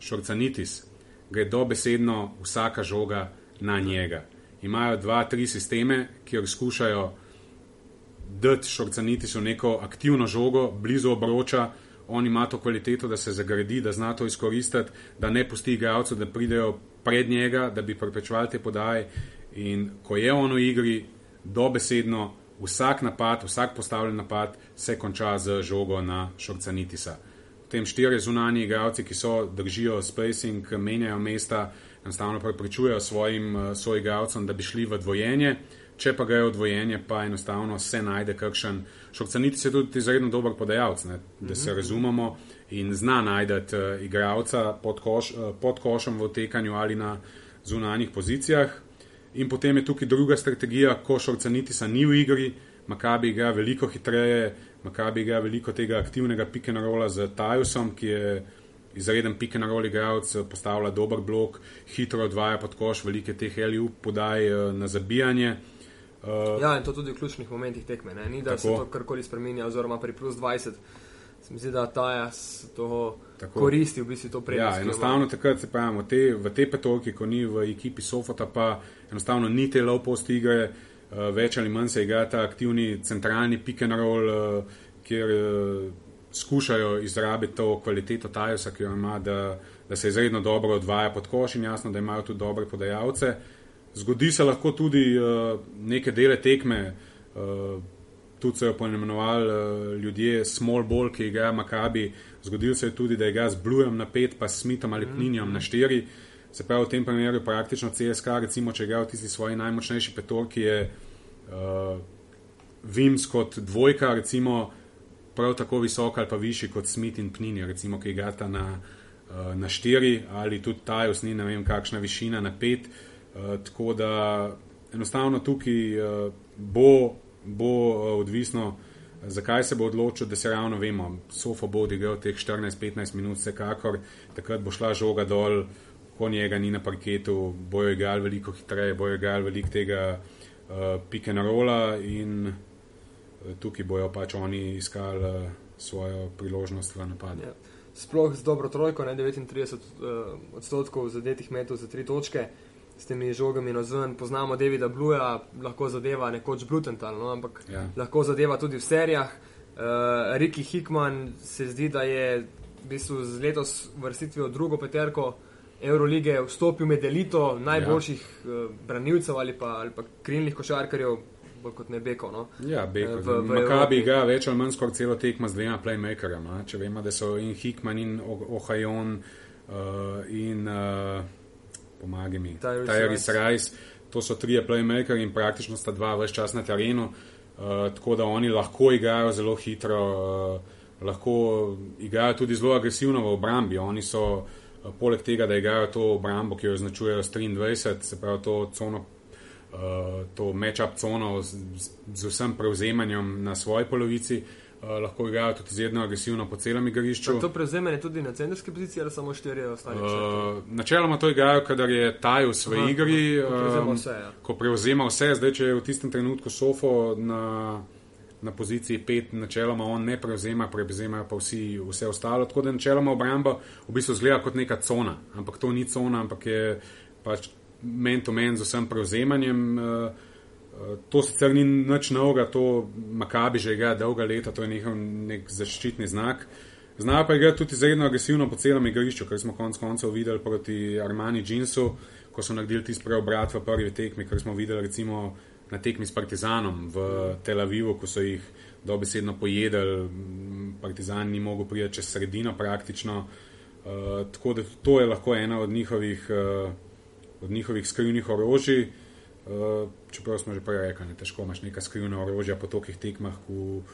šorcanitis, gre dobesedno vsaka žoga na njega. Imajo dva, tri sisteme, jo skušajo dati šorcanitisu neko aktivno žogo blizu obroča, on ima to kvaliteto, da se zagradi, da zna to izkoristiti, da ne pusti igralcev, da pridejo pred njega, da bi preprečevali te podaje. In ko je on v igri, dobesedno vsak napad, vsak postavljen napad se konča z žogo na šorcanitisa. Potem štiri zunanji igralci, ki so držijo spacing, menjajo mesta, enostavno preprečujejo svojim uh, soigralcem, da bi šli v dvojenje. Če pa gre odvojenje, pa enostavno se najde kakšen. Šokcaniti je tudi izredno dober podajalec, ne, da se mhm. razumemo in zna najdeti uh, igralca pod, koš, uh, pod košem v tekanju ali na zunanjih pozicijah. In potem je tukaj druga strategija, ko šokcaniti so ni v igri, Makabi igra veliko hitreje, Makabi igra veliko tega aktivnega pick-and-rolla z Tajusom, ki je izreden pick-and-roll igralec, postavlja dober blok, hitro odvaja pod koš, velike teh heliup podaj na zabijanje. Uh, Uh, ja, in to tudi v ključnih momentih tekme. Ne? Ni da tako. se to karkoli spremenja, oziroma pri plus 20. Se mi zdi, da ta jaz to tako. koristi v bistvu to prednost. Ja, enostavno takrat se pravimo, te, v te petorki, ko ni v ekipi Sofota, pa enostavno ni te low post igre, uh, več ali manj se igra ta aktivni centralni pick and roll, uh, kjer uh, skušajo izrabiti to kvaliteto Tajosa, ki jo ima, da, da se izredno dobro odvaja pod koš in jasno, da imajo tudi dobre podajalce. Zgodi se lahko tudi uh, neke dele tekme, uh, tudi so jo poimenovali uh, ljudje, small ball, ki igrajo Makabi. Zgodil se je tudi, da je ga z Blujem na pet, pa s Smithom ali Pninjom na štiri. Se pravi, v tem primeru praktično CSK, recimo, če igrajo tisti svoji najmočnejši petorki, je uh, Vims kot dvojka, recimo, prav tako visok ali pa višji kot Smith in Pninja, recimo, ki igrata na, uh, na štiri ali tudi Tajus, ni ne vem kakšna višina na pet. Uh, tako da enostavno tukaj uh, bo, bo uh, odvisno, zakaj se bo odločil, da se ravno vemo, Sofo bo odigral teh 14-15 minut, vsekakor, takrat bo šla žoga dol, ko njega ni na parketu, bojo igrali veliko hitreje, bojo igrali veliko tega uh, pick and rolla in uh, tukaj bojo pač oni iskali uh, svojo priložnost v napadu. Ja. Sploh z dobro trojko, ne 39 uh, odstotkov zadetih metov za tri točke. Uh, s temi žogami na zven. Poznamo Davida Bluja, lahko zadeva nekoč Blutenthal, no? ampak ja. lahko zadeva tudi v serijah. Uh, Riki Hickman se zdi, da je v bistvu z letos vrstitvijo drugo peterko Eurolige vstopil med elito najboljših ja. uh, branilcev ali pa, ali pa krilnih košarkarjev. Kot ne Beko. No? Ja, Beko. V, v Makabi igra več ali manj skoraj celo tekmo z dvema playmakerjama. Če vemo, da so in Hickman in Ohajon uh, in uh, pomagaj mi. Tyrese Rice, to so trije playmakers in praktično sta dva vse čas na terenu, uh, tako da oni lahko igrajo zelo hitro, uh, lahko igrajo tudi zelo agresivno v obrambi. Oni so, uh, poleg tega, da igrajo to obrambo, ki jo označujejo s 23, se pravi to cono. Uh, to match-up cono z, z vsem prevzemanjem na svoji polovici, uh, lahko igrajo tudi izredno agresivno po celem igrišču. Pa to prevzemanje tudi na centrski poziciji ali samo štiri ostale? Uh, načeloma to igrajo, kadar je taj v Aha, igri, ko, um, vse, ja. ko prevzema vse. Zdaj, če je v tistem trenutku sofo na, na poziciji pet, načeloma on ne prevzema, prevzemajo pa vsi vse ostalo. Tako da načeloma obramba v bistvu zgleda kot neka cona, ampak to ni cona, ampak je pač men to men z vsem prevzemanjem. Uh, To sicer ni nič novega, to Makabi že igra dolga leta, to je njihov nek zaščitni znak. Znajo pa igrati tudi izredno agresivno po celem igrišču, kar smo konec koncev videli proti Armani Džinsu, ko so naredili tisti preobrat v prvi tekmi, kar smo videli recimo na tekmi s Partizanom v Tel Avivu, ko so jih dobesedno pojedali, Partizan ni mogel priti čez sredino praktično. Uh, tako da to je lahko ena od njihovih, uh, od njihovih skrivnih orožij. Uh, čeprav smo že prej rekli, da je težko imaš nekaj skrivnega orožja po tokih tekmah, ko, uh,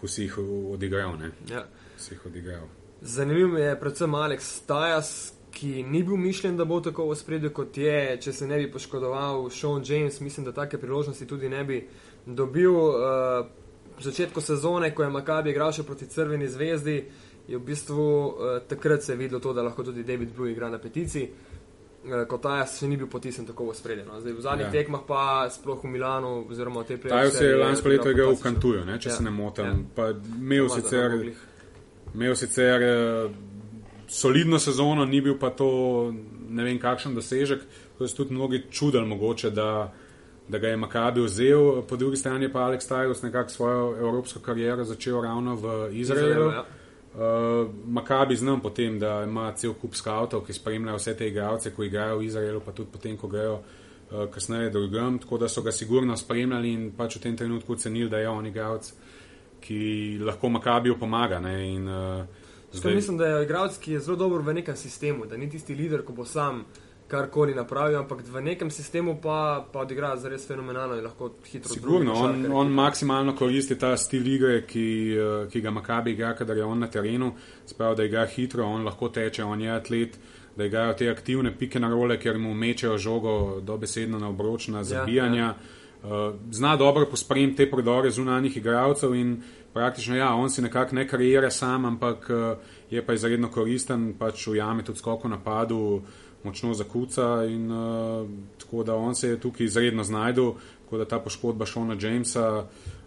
ko si jih odigral. Ja. Si jih odigral. Zanimiv je predvsem Aleks Tajas, ki ni bil mišljen, da bo tako v spredju kot je, če se ne bi poškodoval Sean James. Mislim, da take priložnosti tudi ne bi dobil. Uh, v začetku sezone, ko je Makabi igral še proti Crveni zvezdi, je v bistvu uh, takrat se videlo to, da lahko tudi David Blue igra na peticiji. Eh, kot ta jaz še ni bil potisnjen tako v spredje. No. V zadnjih ja. tekmah pa sploh v Milanu, oziroma v tej prejšnji. Ta se je lansko leto igral v Kantuju, ne, če ja. se ne motim. Ja. Imel sicer, imel sicer uh, solidno sezono, ni bil pa to ne vem kakšen dosežek. To so tudi mnogi čudili mogoče, da, da ga je Makabi vzel. Po drugi strani pa Alex Tajus nekako svojo evropsko kariero začel ravno v Izraelu. Izraelu ja. Uh, Makabi znam potem, da ima cel kup skavtov, ki spremljajo vse te igralce, ko igrajo v Izraelu, pa tudi potem, ko grejo uh, kasneje drugam, tako da so ga sigurno spremljali in pač v tem trenutku ocenili, da je on igralec, ki lahko Makabiju pomaga. Ne, in, uh, zdaj... Mislim, da je igralec, ki je zelo dober v nekem sistemu, da ni tisti lider, ko bo sam karkoli napravil, ampak v nekem sistemu pa, pa odigra zares fenomenalno in lahko hitro zgodi. Sigurno, on, on maksimalno koristi ta stil igre, ki, eh, ki ga Makabi igra, kadar je on na terenu, sprav, da igra hitro, on lahko teče, on je atlet, da igrajo te aktivne pike na role, ker mu mečejo žogo dobesedno na obročna zabijanja. Ja, ja. Zna dobro pospremiti te prodore zunanjih igralcev in praktično, ja, on si nekako ne karijera sam, ampak uh, je pa izredno koristen, pač ujame tudi skoko napadu. Uh, močno zakuca in uh, tako da on se je tukaj izredno znašel, tako da ta poškodba Šona Jamesa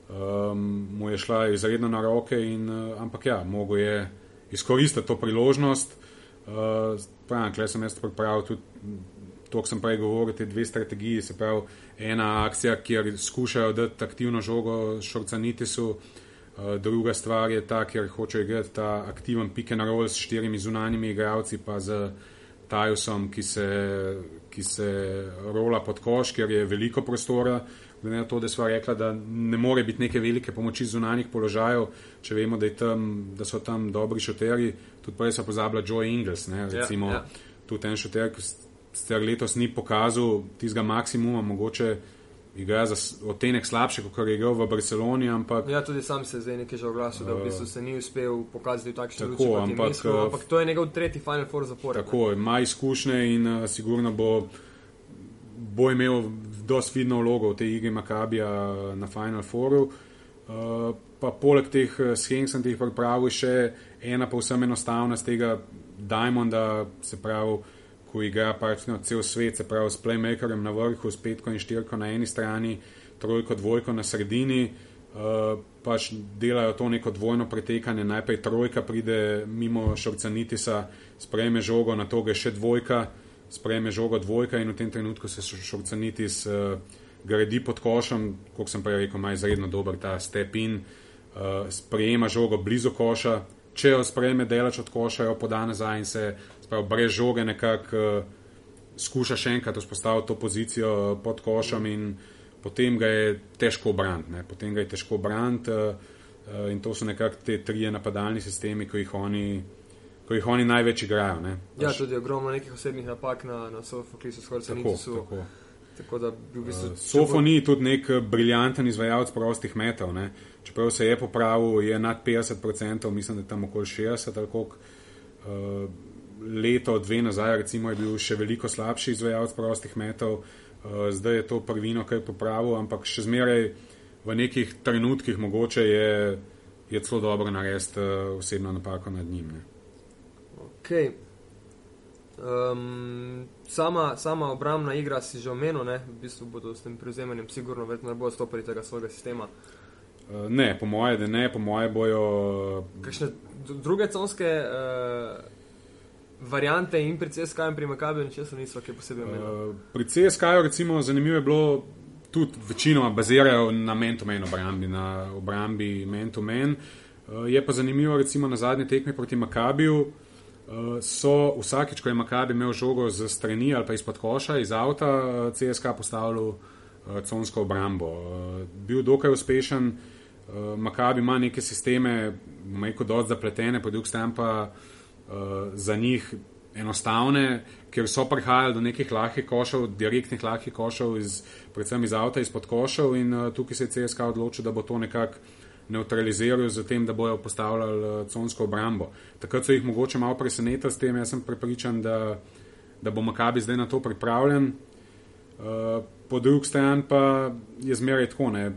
um, mu je šla izredno na roke, in, uh, ampak ja, mogo je izkoristiti to priložnost. Uh, pravim, klej sem jaz pripravil tudi to, kar sem prej govoril, te dve strategiji, se pravi ena akcija, kjer skušajo dati aktivno žogo Šorcanitisu. Uh, druga stvar je ta, ker hočejo igrati ta aktiven pick and roll s štirimi zunanjimi igralci, pa z Tajusom, ki se, ki se rola pod koš, ker je veliko prostora. Glede na to, da smo rekli, da ne more biti neke velike pomoči zunanjih položajev, če vemo, da, tam, da so tam dobri šoterji, tudi prej so pozabila Joe Ingles, ne, ja, recimo, ja, ja. tudi en šoter, ki ste letos ni pokazal tistega maksimuma, mogoče igra za otenek slabše, kot je igral v Barceloni. Ampak, ja, tudi sam se zdaj nekaj že oglasil, da v bistvu se ni uspel pokazati v takšni luči. Ampak, mislu, eh, ampak to je njegov tretji Final Four zapored. Tako, ima izkušnje in uh, sigurno bo, bo imel dosti vidno vlogo v tej igri Makabija na Final Fouru. Uh, pa poleg teh schem sem jih pripravil še ena povsem enostavna z tega Diamonda, se pravi ko igra praktično cel svet, se pravi s playmakerjem na vrhu, s petko in štirko na eni strani, trojko, dvojko na sredini. Uh, pač delajo to neko dvojno pretekanje. Najprej trojka pride mimo Šorcanitisa, sprejme žogo, na to ga še dvojka, sprejme žogo dvojka in v tem trenutku se Šorcanitis uh, gradi pod košem, kot sem prej rekel, ima izredno dober ta step in uh, sprejema žogo blizu koša. Če jo sprejme delač od koša, jo poda nazaj in se pravi, brez žoge nekako uh, skuša še enkrat vzpostaviti to pozicijo uh, pod košem in potem ga je težko braniti. Potem ga je težko braniti uh, uh, in to so nekako te trije napadalni sistemi, ki jih oni. Ko jih oni največ igrajo. Ne? Ja, tudi ogromno nekih osebnih napak na, na Sofu, ki so skoraj tako. tako. tako da, v bistvu, uh, Sofo bo... ni tudi nek briljanten izvajalec prostih metov. Ne? Čeprav se je popravil, je nad 50%, mislim, da je tam okoli 60% ali koliko. Uh, leto, dve nazaj, recimo, je bil še veliko slabši izvajalec prostih metov, uh, zdaj je to prvino, kar je popravil, ampak še zmeraj v nekih trenutkih mogoče je, je celo dobro narediti uh, osebno napako nad njim. Okay. Um, sama, sama obrambna igra si že omenil, ne? v bistvu bodo s tem prevzemanjem sigurno ne bodo stopili tega svojega sistema. Uh, ne, po moje, da ne, po moje bojo. Kakšne druge conske uh, variante in pri CSK in pri Makabiju ničesar niso, ki posebej omenjali. Uh, pri CSK recimo zanimivo je bilo tudi večinoma bazirajo na men-to-men obrambi, na obrambi men-to-men. Uh, je pa zanimivo recimo na zadnji tekmi proti Makabiju. Uh, so vsakič, ko je Makabi imel žogo z strani ali pa izpod koša, iz avta, CSK postavljal uh, consko obrambo. Uh, bil dokaj uspešen, uh, Makabi ima neke sisteme, majko dosti zapletene, po drugi strani pa uh, za njih enostavne, ker so prihajali do nekih lahkih košov, direktnih lahkih košov, iz, predvsem iz avta, izpod košov in uh, tukaj se je CSK odločil, da bo to nekako neutraliziral z tem, da bojo postavljali uh, consko obrambo. Takrat so jih mogoče malo presenetili s tem, jaz sem prepričan, da, da bo Makabi zdaj na to pripravljen. Uh, po drugi strani pa je zmeraj tako, ne.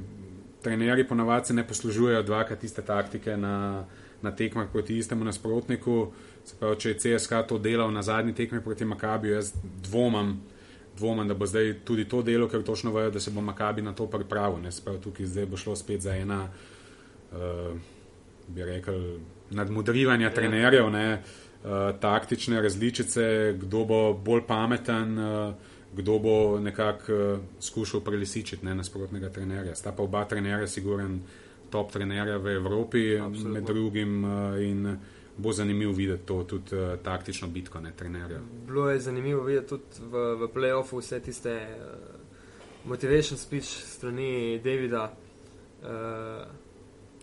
Trenerji ponavadi ne poslužujejo dvakrat iste taktike na, na tekmah proti istemu nasprotniku. Uh, Se pravi, če je CSK to delal na zadnji tekmi proti Makabiju, jaz dvomam, dvomam, da bo zdaj tudi to delo, ker točno vejo, da se bo Makabi na to pripravil. Se pravi, tukaj zdaj bo šlo spet za ena, uh, bi rekel, nadmudrivanja ja. trenerjev, ne, uh, taktične različice, kdo bo bolj pameten. Uh, Kdo bo nekako uh, skušal prelisičiti ne, nasprotnega trenerja. Sta pa oba trenerja, siguren, top trenerja v Evropi, Absolutno. med drugim. Uh, in, bo zanimivo videti to tudi uh, taktično bitko, ne trenerja. Bilo je zanimivo videti tudi v, v playoffu vse tiste uh, motivation speech strani Davida. Uh,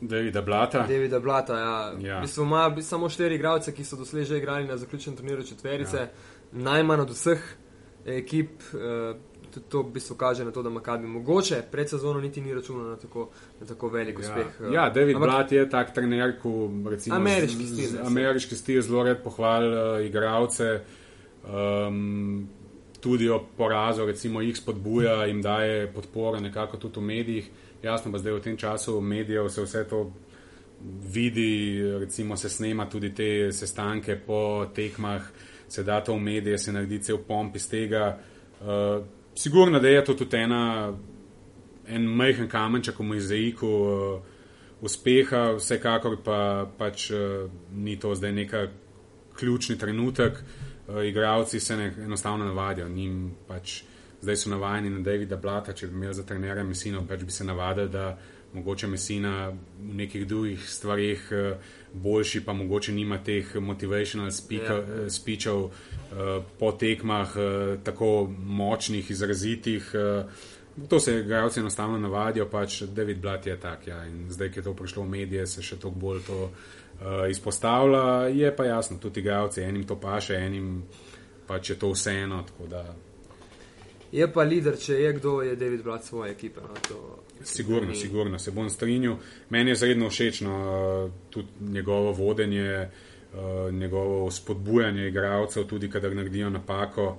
Davida Blata. Davida Blata, ja. ja. V bistvu ima samo štiri igralce, ki so doslej že igrali na zaključenem turnirju četverice, ja. najmanj od vseh ekip. Uh, tudi to v bistvu kaže na to, da Makabi mogoče pred sezono niti ni računal na tako, na tako velik ja. uspeh. Ja, David Ampak, Blatt je tak trener, ko recimo ameriški stil. Z, ameriški stil zelo red pohval uh, igralce. Um, Tudi o porazu, recimo, jih spodbuja, jim daje podporo, nekako tudi v medijih. Jasno, pa zdaj v tem času medijev se vse to vidi, recimo, se snema tudi te sestanke po tekmah, se da to v medije, se naredi cel pomp iz tega. Uh, sigurno, da je to tudi ena, en majhen kamenček v mozaiku uh, uspeha, vsekakor pa pač uh, ni to zdaj neka ključni trenutek. Uh, igravci se ne, enostavno navadijo, njim pač zdaj so navajeni na Davida Blata, če bi imeli za trenerja Messina, pač bi se navadili, da mogoče Messina v nekih drugih stvarih uh, boljši, pa mogoče nima teh motivational speaker, yeah. Ja. speechov uh, po tekmah, uh, tako močnih, izrazitih. Uh, to se igralci enostavno navadijo, pač David Blat je tak. Ja, in zdaj, ki je to prišlo v medije, se še toliko bolj to uh, izpostavlja. Je pa jasno, tudi igralci, enim to paše, enim pač je to vseeno. Je pa lider, če je kdo, je David Blat svoje ekipe. No, Sigurno, sigurno se bom strinjal. Meni je zredno všeč tudi njegovo vodenje, uh, njegovo spodbujanje igralcev, tudi kadar naredijo napako.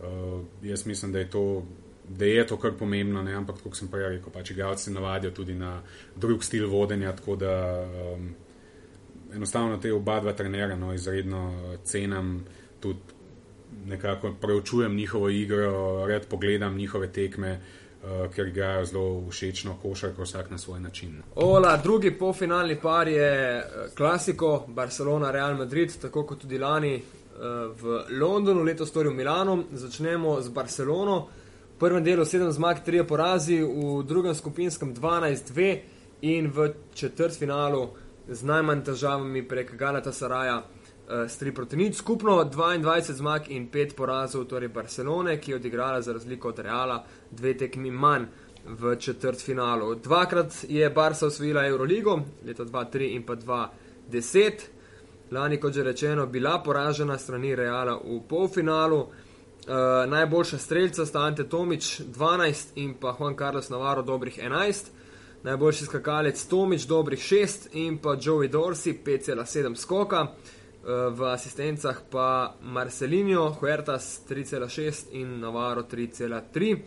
Uh, jaz mislim, da je to. Da je to kar pomembno, ne? ampak kot sem prej rekel, pač igralci se navadijo tudi na drug stil vodenja, tako da um, enostavno te oba dva trenera no, izredno cenam, tudi nekako preučujem njihovo igro, red pogledam njihove tekme, uh, ker igrajo zelo všečno košarko, vsak na svoj način. Ola, drugi polfinalni par je eh, klasiko Barcelona, Real Madrid, tako kot tudi lani uh, v Londonu, letos torej v Milano. Začnemo z Barcelono. V prvem delu 7 zmag, 3 porazi, v drugem skupinskem 12-2 in v četrtfinalu z najmanj težavami prek Galata Saraja uh, s 3 proti nič, skupno 22 zmag in 5 porazov, torej Barcelone, ki je odigrala za razliko od Reala dve tekmi manj v četrt finalu. Dvakrat je Barca osvojila Euroligo, leta 2003 in pa 2010. Lani, kot že rečeno, bila poražena strani Reala v polfinalu. Uh, najboljša streljca sta Ante Tomič 12 in pa Juan Carlos Navarro dobrih 11. Najboljši skakalec Tomič dobrih 6 in pa Joey Dorsey 5,7 skoka. Eh, v asistencah pa Marcelinho, Huertas 3,6 in Navarro 3,3.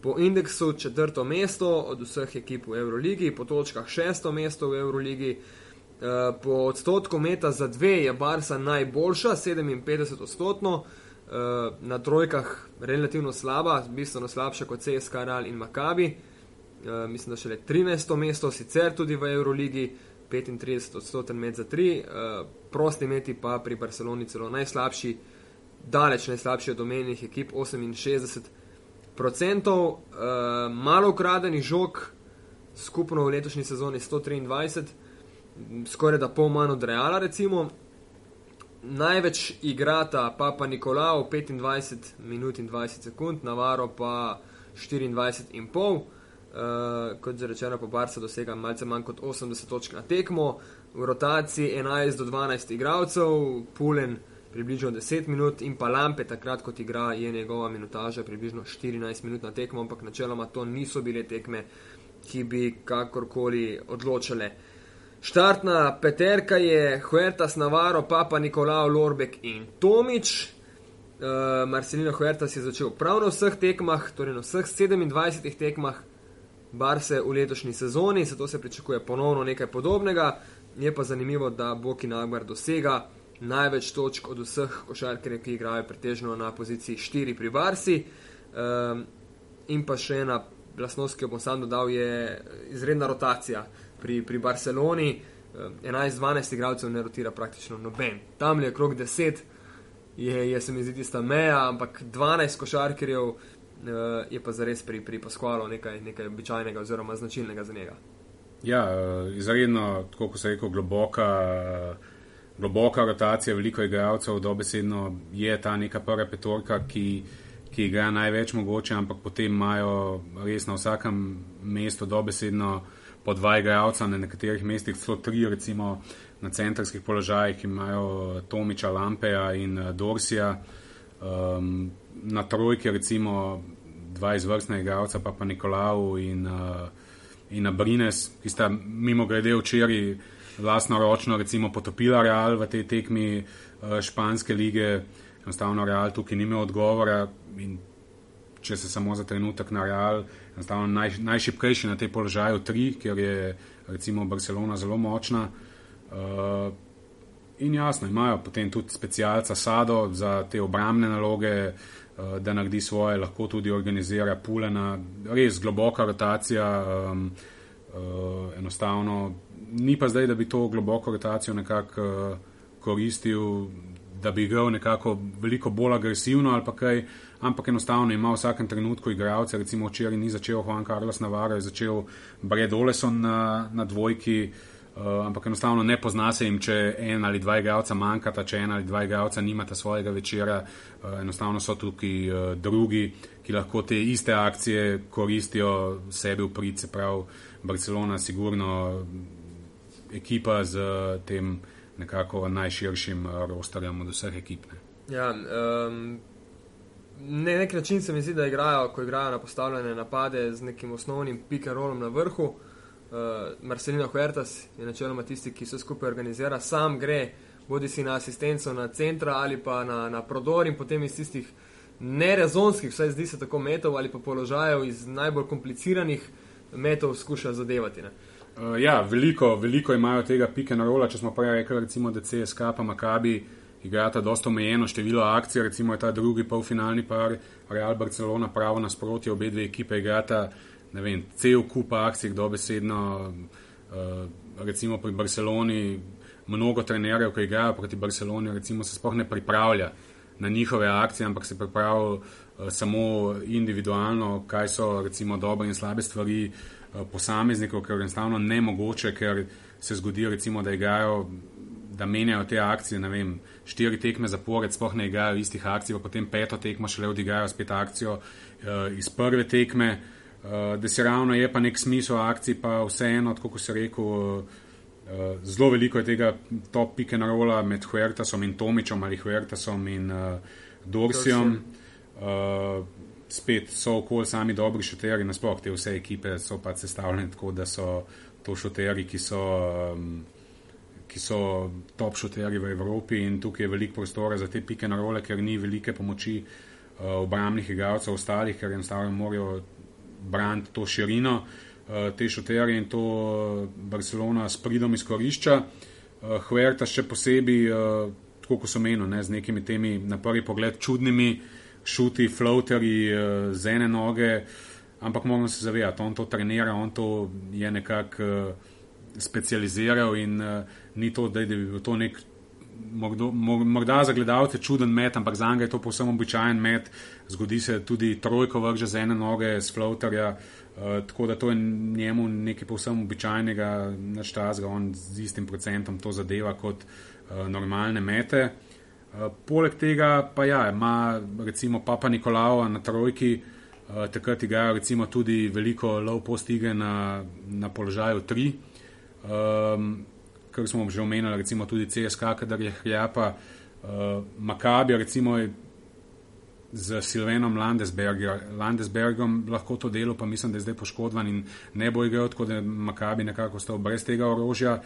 Po indeksu četrto mesto od vseh ekip v Euroligi, po točkah šesto mesto v Euroligi, eh, po odstotku meta za dve je Barca najboljša, 57 odstotno, eh, na trojkah relativno slaba, bistveno slabša kot CSK, Real in Makabi. Mislim, da šele 13 mesto, sicer tudi v Euroligi, 35 odstoten med za tri, uh, prosti meti pa pri Barceloni celo najslabši, daleč najslabši od omenjenih ekip, 68 odstotkov, uh, malo ukradenih žog, skupno v letošnji sezoni 123, skoraj da pol manj od Reala, recimo. Največ igrata Papa Nikolao 25 minut in 20 sekund, Navarro pa 24 in pol. Uh, kot že rečeno, po Barca dosega malce manj kot 80 točk na tekmo, v rotaciji 11 do 12 igralcev, Pulen približno 10 minut in pa Lampe, takrat, ko igra, je njegova minutaža približno 14 minut na tekmo, ampak načeloma to niso bile tekme, ki bi kakorkoli odločale. Štartna peterka je Huertas Navarro, Papa Nikolao Lorbek in Tomič. Uh, Marcelino Huertas je začel prav na vseh tekmah, torej na vseh 27 tekmah, Barse v letošnji sezoni, zato se pričakuje ponovno nekaj podobnega. Je pa zanimivo, da Boki Nagbar dosega največ točk od vseh košarkarjev, ki igrajo pretežno na poziciji 4 pri Barsi. Um, in pa še ena lasnost, ki jo bom sam dodal, je izredna rotacija pri, pri Barceloni. Um, 11-12 igralcev ne rotira praktično noben. Tam je krok 10, je, je se mi zdi tista meja, ampak 12 košarkarjev. Eh, je pa zares pri, pri Paskvalu nekaj, nekaj običajnega oziroma značilnega za njega. Ja, eh, izredno, tako kot se reče, globoka, globoka rotacija, veliko igralcev, dobesedno je ta neka prva petorka, ki, ki igra največ mogoče, ampak potem imajo res na vsakem mestu dobesedno po dva igralca, na nekaterih mestih celo tri, recimo na centrskih položajih imajo Tomiča, Lampeja in eh, Dorsija. Um, na trojki, recimo, dva izvrstna igralca, pa pa Nikolao in, uh, in Abrines, ki sta mimo grede včeraj vlastno ročno recimo potopila Real v tej tekmi uh, španske lige. Enostavno Real tukaj ni imel odgovora in če se samo za trenutek na Real, enostavno naj, najšipkejši na tej položaju tri, ker je recimo Barcelona zelo močna. Uh, In jasno, imajo potem tudi specialca Sado za te obramne naloge, da naredi svoje, lahko tudi organizira pulena, res globoka rotacija. Um, uh, enostavno, ni pa zdaj, da bi to globoko rotacijo nekako uh, koristil, da bi igral nekako veliko bolj agresivno ali pa kaj, ampak enostavno ima v vsakem trenutku igralce, recimo včeraj ni začel Juan Carlos Navarro, je začel Brad Oleson na, na dvojki. Uh, ampak enostavno ne pozna se jim, če en ali dva igralca manjkata, če en ali dva igralca nimata svojega večera. Uh, enostavno so tukaj uh, drugi, ki lahko te iste akcije koristijo sebi v prid, se pravi Barcelona, sigurno ekipa z tem nekako najširšim rosterjem od vseh ekip. Ne. Ja, um, na nek način se mi zdi, da igrajo, ko igrajo na postavljene napade z nekim osnovnim pick-and-rollom na vrhu. Uh, Marcelino Huertas je načeloma tisti, ki vse skupaj organizira, sam gre, bodi si na asistenco na centra ali pa na, na prodor in potem iz tistih nerezonskih, vsaj zdi se tako metov ali pa položajev iz najbolj kompliciranih metov skuša zadevati. Ne. Uh, ja, veliko, veliko imajo tega pike na rola. Če smo prej rekli, recimo, da CSK pa Makabi igrata dosto omejeno število akcij, recimo je ta drugi polfinalni par Real Barcelona pravo nasprotje, obe dve ekipe igrata, ne vem, cel kup akcij, dobesedno, uh, recimo pri Barceloni, mnogo trenerjev, ki igrajo proti Barceloni, recimo se sploh ne pripravlja na njihove akcije, ampak se pripravlja uh, samo individualno, kaj so recimo dobre in slabe stvari. Eh, posameznikov, ker je enostavno ne mogoče, ker se zgodi, recimo, da igrajo, da menjajo te akcije, ne vem, štiri tekme zapored, sploh ne igrajo istih akcij, potem peto tekmo šele odigrajo spet akcijo uh, iz prve tekme, uh, da se ravno je pa nek smisel akcij, pa vseeno, kot se rekel, uh, zelo veliko je tega top pike na rola med Huertasom in Tomičom ali Huertasom in uh, Dorsijom. Uh, spet so okolj sami dobri šuteri, nasploh te vse ekipe so pa sestavljene tako, da so to šuteri, ki so, um, ki so top šuteri v Evropi in tukaj je veliko prostora za te pike na role, ker ni velike pomoči uh, obramnih igralcev ostalih, ker enostavno morajo braniti to širino uh, te šuteri in to uh, Barcelona s pridom izkorišča. Uh, Huerta še posebej, tako kot so menili, z nekimi temi na prvi pogled čudnimi šuti, floaterji z ene noge, ampak moramo se zavedati, on to trenira, on to je nekako specializiral in ni to, da bi bil to nek. Morda za gledalce čuden met, ampak za njega je to povsem običajen met. Zgodi se tudi trojko vrže z ene noge, z floaterja, uh, tako da to je njemu nekaj povsem običajnega, naštazga, on z istim procentom to zadeva kot uh, normalne mete. Uh, Eh, poleg tega pa ja, ima recimo Papa Nikolao na trojki, uh, takrat igrajo recimo tudi veliko low post igre na, na položaju 3, um, ehm, kar smo že omenili, recimo tudi CSK, kadar je hljapa, uh, Makabi recimo je z Silvenom Landesbergom lahko to delo, pa mislim, da je zdaj poškodovan in ne bo igral, tako da Makabi nekako ostal brez tega orožja.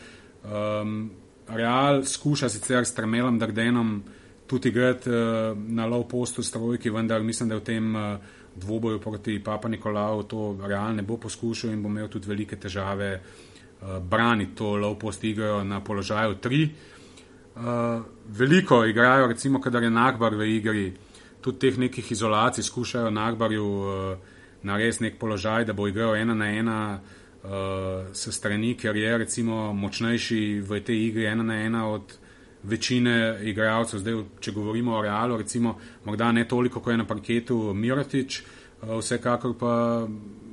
Um, Real skuša sicer s Tremelom Dardenom tudi igrati uh, na low postu s trojki, vendar mislim, da v tem uh, dvoboju proti Papa Nikolaju to Real ne bo poskušal in bo imel tudi velike težave uh, braniti to low post igro na položaju 3. Uh, veliko igrajo, recimo, kadar je Nagbar v igri, tudi teh nekih izolacij skušajo Nagbarju uh, narediti nek položaj, da bo igral ena na ena uh, s strani, ker je recimo močnejši v tej igri ena na ena od večine igralcev. Zdaj, če govorimo o Realu, recimo, morda ne toliko, kot je na parketu Mirotič, eh, vsekakor pa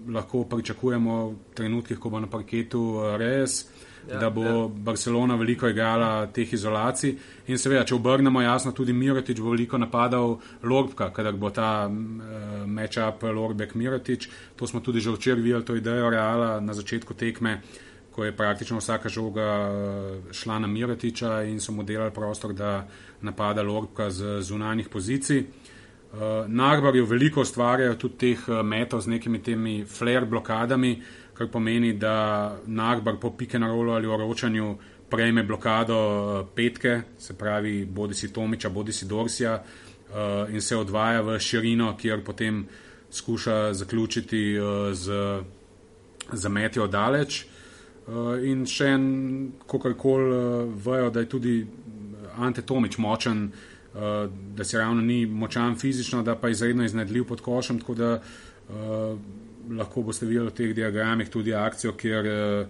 lahko pričakujemo v trenutkih, ko bo na parketu eh, res. Ja, da bo ja. Barcelona veliko igrala teh izolacij. In seveda, če obrnemo jasno, tudi Mirotič bo veliko napadal Lorbka, kadar bo ta uh, matchup Lorbek-Mirotič. To smo tudi že včeraj videli, to idejo Reala na začetku tekme. Ko je praktično vsaka žoga eh, šla na Miratiča in so mu delali prostor, da napada Lorka z zunanjih pozicij. Uh, Nagbarju veliko ustvarjajo tudi teh uh, metov z nekimi temi flare blokadami, kar pomeni, da Nagbar po pike na rolu ali oročanju prejme blokado uh, petke, se pravi bodi si Tomiča, bodi si Dorsija uh, in se odvaja v širino, kjer potem skuša zaključiti uh, z, z metjo daleč. Uh, in še en, kako koli uh, vejo, da je tudi Ante Tomič močen uh, da si ravno ni močan fizično, da pa je izredno iznedljiv pod košem. Tako da uh, lahko boste videli v teh diagramih tudi akcijo, kjer, uh,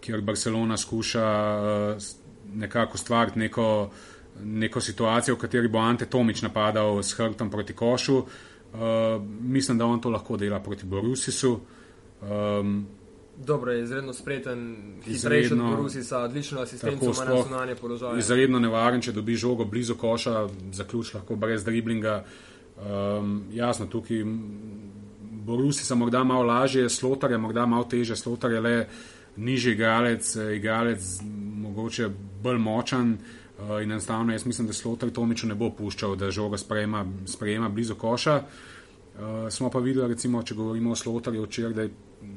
kjer Barcelona skuša uh, nekako stvariti neko, neko situacijo, v kateri bo Ante Tomič napadal s hrbtom proti košu. Uh, mislim, da on to lahko dela proti Borusisu. Um, Dobro, je izredno spreten, hitrejši od Borusisa, odlično asistenco ima na zunanje položaje. Izredno nevaren, če dobi žogo blizu koša, zaključ lahko brez driblinga. Um, jasno, tukaj Borusisa morda malo lažje, Slotar je morda malo teže, Slotar je le nižji igralec, igralec mogoče bolj močan. Uh, in enostavno jaz mislim, da Slotar Tomiču ne bo puščal, da žoga sprejema, sprejema blizu koša. Uh, smo pa videli, recimo, če govorimo o Slotarju včeraj, da je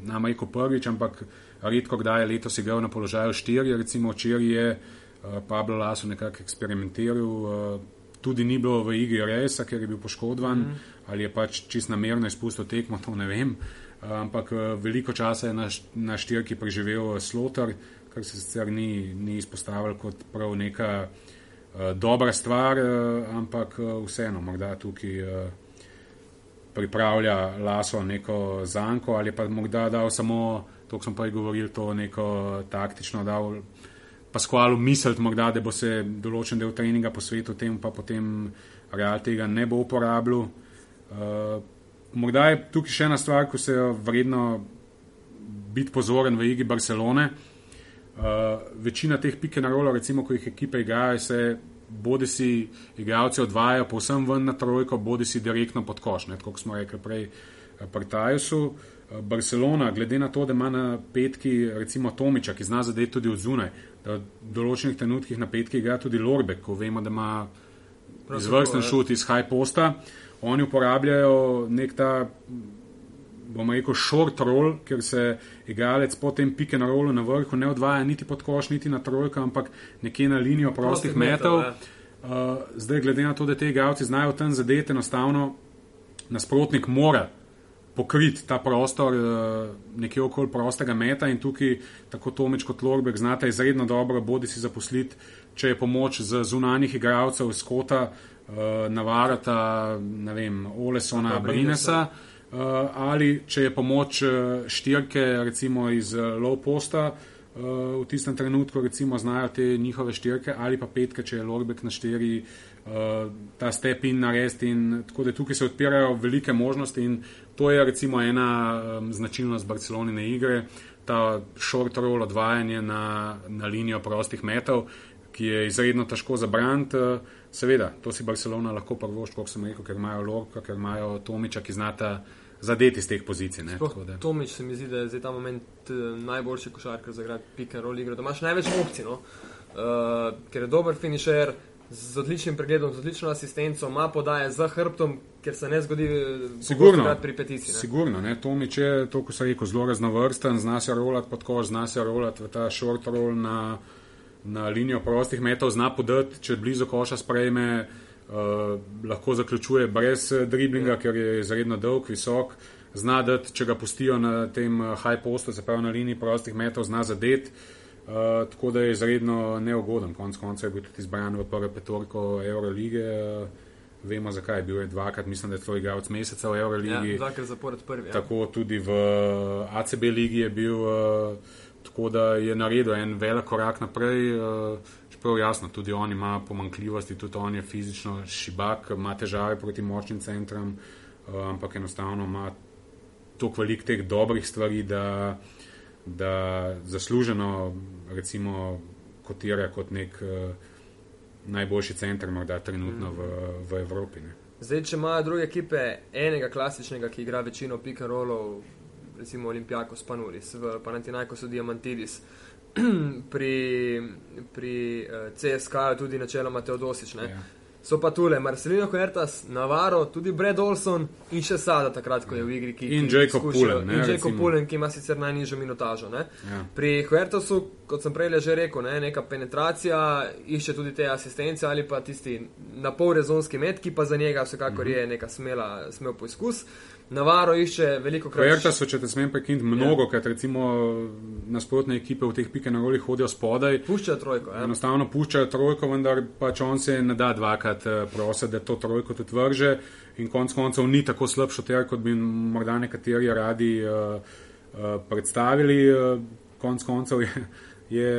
nam rekel prvič, ampak redko kdaj je letos igral na položaju štiri. Recimo včeraj je uh, Pablo Laso nekako eksperimentiral, uh, tudi ni bilo v igri resa, ker je bil poškodovan mm -hmm. ali je pač čist namerno izpustil tekmo, to ne vem. Uh, ampak uh, veliko časa je na, na štirki preživel uh, Slotar, kar se sicer ni, ni izpostavil kot prav neka uh, dobra stvar, uh, ampak uh, vseeno, morda tukaj. Uh, pripravlja laso neko zanko ali pa morda dal samo, to sem prej govoril, to neko taktično dal pa skvalu misliti da bo se določen del treninga posvetil tem, pa potem real tega ne bo uporabljal. Uh, morda je tukaj še ena stvar, ko se je vredno biti pozoren v igri Barcelone. Uh, večina teh pike na rolo, recimo, ko jih ekipe igrajo, se bodi si igralci odvajajo povsem ven na trojko, bodi si direktno pod koš, kot smo rekli prej eh, pri Tajusu. Eh, Barcelona, glede na to, da ima na petki recimo Tomiča, ki zna zadeti tudi od zunaj, da v določenih trenutkih na petki igra tudi Lorbek, ko vemo, da ima izvrsten šut iz high posta, oni uporabljajo nek ta bomo rekel, short roll, ker se igralec po tem pike na rolu na vrhu ne odvaja niti pod koš, niti na trojko, ampak nekje na linijo prostih metov. Ja. Uh, zdaj, glede na to, da te igralci znajo tam zadeti, enostavno nasprotnik mora pokriti ta prostor uh, nekje okoli prostega meta in tukaj tako Tomič kot Lorbek znata izredno dobro bodi si zaposliti, če je pomoč z zunanjih igralcev iz kota, uh, navarata, ne vem, Olesona, Brinesa. Brinesa. Eh, ali če je pomoč eh, štirke, recimo iz eh, low posta, v tistem trenutku recimo znajo te njihove štirke, ali pa petke, če je lorbek na štiri, ta step in narediti. Tako da tukaj se odpirajo velike možnosti in to je recimo ena značilnost Barcelonine igre, ta short roll odvajanje na, na linijo prostih metov, ki je izredno težko zabraniti. Seveda, to si Barcelona lahko prvošči, kot sem rekel, ker imajo Lorka, ker imajo Tomiča, ki znata zadeti z teh pozicij. Tomič se mi zdi, da je zdaj ta moment uh, najboljši košarkar za igrati pick and roll igro. Da imaš največ opcij, no? uh, ker je dober finisher. Z odličnim pregledom, z odlično asistenco, ima podaje za hrbtom, ker se ne zgodi sigurno, pri peticiji. Sigurno, ne. to mi če, to, ko se reko, zelo raznovrsten, zna se rolati pod kož, zna se rolati v ta short roll na, na linijo prostih metov, zna podati, če blizu koša sprejme, uh, uh, lahko zaključuje brez eh, driblinga, ker je izredno dolg, visok, zna da, če ga pustijo na tem eh, high postu, se pravi na liniji prostih metov, zna zadet. Uh, tako da je izredno neugoden. Konec konca je bil tudi izbran v prvo petorko Eurolige. Uh, vemo zakaj, bil je dvakrat, mislim, da je to igralec meseca v Euroligi. Ja, dvakrat zapored prvi. Ja. Tako tudi v ACB ligi je bil, uh, tako da je naredil en velik korak naprej. Uh, Prav jasno, tudi on ima pomankljivosti, tudi on je fizično šibak, ima težave proti močnim centram, uh, ampak enostavno ima toliko velik teh dobrih stvari, da, da zasluženo, recimo, kotira kot nek uh, najboljši center, morda trenutno v, v Evropi. Ne. Zdaj, če imajo druge ekipe enega klasičnega, ki igra večino pikarolov, recimo Olimpijako, Spanulis, v Panatinajko so Diamantidis. pri, pri uh, eh, CSK, tudi načeloma Teodosič. Ja. So pa tule Marcelino Huertas, Navarro, tudi Brad Olson in še Sada, takrat, ko je v igri. Ki, in Jacob Pullen. In Jacob Pullen, ki ima sicer najnižjo minutažo. Ja. Pri Huertasu, kot sem prej že rekel, ne, neka penetracija, išče tudi te asistence ali pa tisti na pol rezonski met, ki pa za njega vsekakor -hmm. je neka smela, smel poizkus. Navaro išče veliko krat. Projekta so, če te smem prekiniti, mnogo, ja. ker recimo nasprotne ekipe v teh pike na rolih hodijo spodaj. Puščajo trojko. Ja. Enostavno puščajo trojko, vendar pač on se ne da dvakrat eh, prositi, da to trojko tudi vrže in konc koncev ni tako slab šoter, kot bi morda nekateri radi uh, uh, predstavili. Uh, konc koncev je, je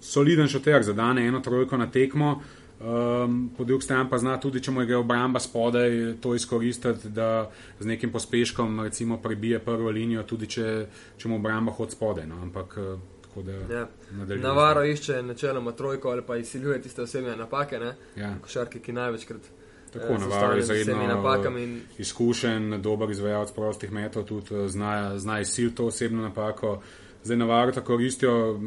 soliden šoter, zadane eno trojko na tekmo. Um, po drugi strani pa zna tudi, če mu je obramba spodaj, to izkoristiti, da z nekim pospeškom recimo prebije prvo linijo, tudi če, če mu obramba hod spodaj. No? Ampak tako da. Ja. Navaro išče načeloma trojko ali pa izsiljuje tiste osebne napake, ja. košarke, ki največkrat. Tako eh, Navaro je izredno in... izkušen, dober izvajalec prostih metod, tudi eh, zna, zna izsiliti to osebno napako. Zdaj Navaro tako koristijo,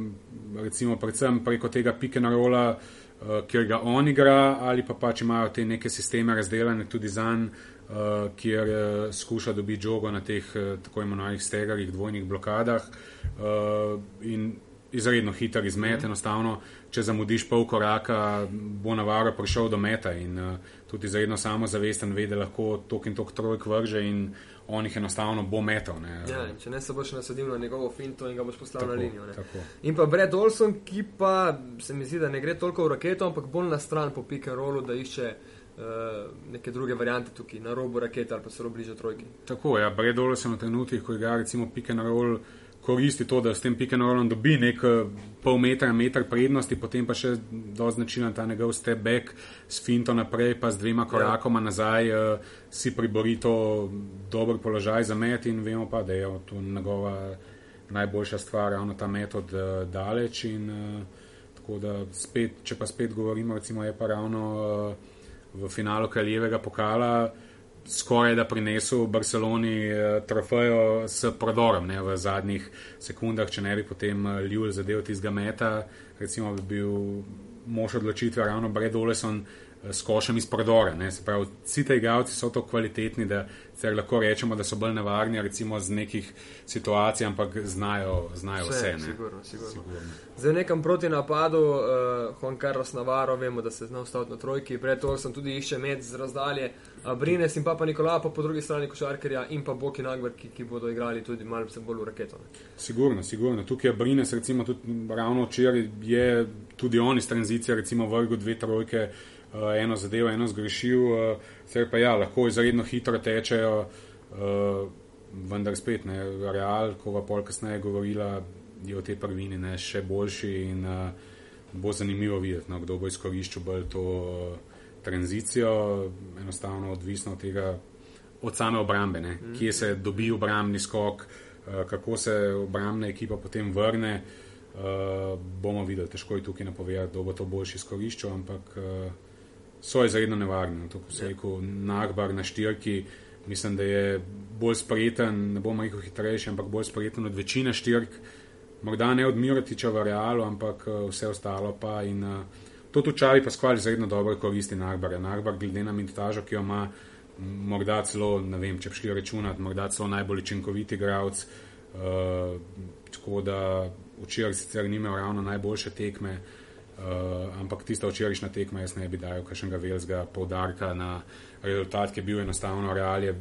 recimo predvsem preko tega pike na rola. Uh, kjer ga on igra, ali pa pač imajo te neke sisteme razdeljene tudi za njim, uh, kjer uh, skuša dobiti žogo na teh uh, tako imenovanih stegarjih, dvojnih blokadah uh, in izredno hiter izmet, mm. enostavno, če zamudiš pol koraka, bo navaro prišel do meta in uh, tudi izredno samozavesten ve, da lahko tok in tok trojk vrže in on jih enostavno bo metal. Ja, če ne se boš nasadil na njegovo finto in ga boš poslal tako, na linijo. In pa Brad Olson, ki pa se mi zdi, da ne gre toliko v raketo, ampak bolj na stran po pick and rollu, da išče. Uh, neke druge variante tukaj, na robu rakete ali pa so bliže trojki. Tako je, ja, Bredolo se na trenutkih, ko igra recimo pick and roll, uh, koristi to, da s tem pick and rollom dobi nek eh, pol metra, meter prednosti, potem pa še do značilna ta njegov step back s finto naprej, pa z dvema ja. korakoma nazaj uh, si pribori to dober položaj za met in vemo pa, da je to njegova najboljša stvar, ravno ta metod uh, daleč in uh, tako da spet, če pa spet govorimo, recimo je pa ravno uh, v finalu kraljevega pokala, skoraj da prinesel Barceloni eh, trofejo s prodorom ne, v zadnjih sekundah, če ne bi potem eh, Ljubljana zadev tistega meta, recimo bi bil mož odločitve ravno Brad Oleson eh, s košem iz prodora. Ne. Se pravi, vsi ti igralci so tako kvalitetni, da se lahko rečemo, da so bolj nevarni, recimo z nekih situacij, ampak znajo, znajo vse. vse ne. sigurno, sigurno. Sigurno. Zdaj nekem proti napadu, uh, Juan Carlos Navarro, vemo, da se zna ustaviti na trojki, pred to sem tudi išče med z razdalje. Brines in pa, pa Nikola, pa po drugi strani košarkarja in pa Boki Nagber, ki, ki bodo igrali tudi malce bolj v raketo. Ne. Sigurno, sigurno. Tukaj je Brines, recimo tudi ravno včeraj je tudi on iz tranzicije, recimo vrgo dve trojke, uh, eno zadevo, eno zgrešil, uh, sicer pa ja, lahko izredno hitro tečejo, uh, vendar spet ne, real, ko pa pol kasneje govorila, je o tej prvini ne, še boljši in uh, bo zanimivo videti, no, kdo bo izkoriščal bolj to. Uh, tranzicijo, enostavno odvisno od tega, od same obrambe, ne? Mhm. kje se dobi obrambni skok, uh, kako se obrambna ekipa potem vrne. Uh, bomo videli, težko je tukaj napovedati, kdo bo to boljši izkoriščal, ampak uh, so izredno nevarni. To, ko se je rekel, Nagbar na štirki, mislim, da je bolj spreten, ne bom rekel hitrejši, ampak bolj spreten od večine štirk, morda ne od Miratiča v realu, ampak vse ostalo pa in uh, To tu čavi pa skvali izredno dobro koristi Nagbar. Nagbar, glede na minutažo, ki jo ima, morda celo, ne vem, če bi šli računati, morda celo najbolj učinkoviti igralec. Uh, tako da včeraj sicer ni imel ravno najboljše tekme, uh, ampak tista včerajšnja tekma, jaz ne bi dal kakšnega velikega poudarka na rezultat, ki je bil enostavno realje,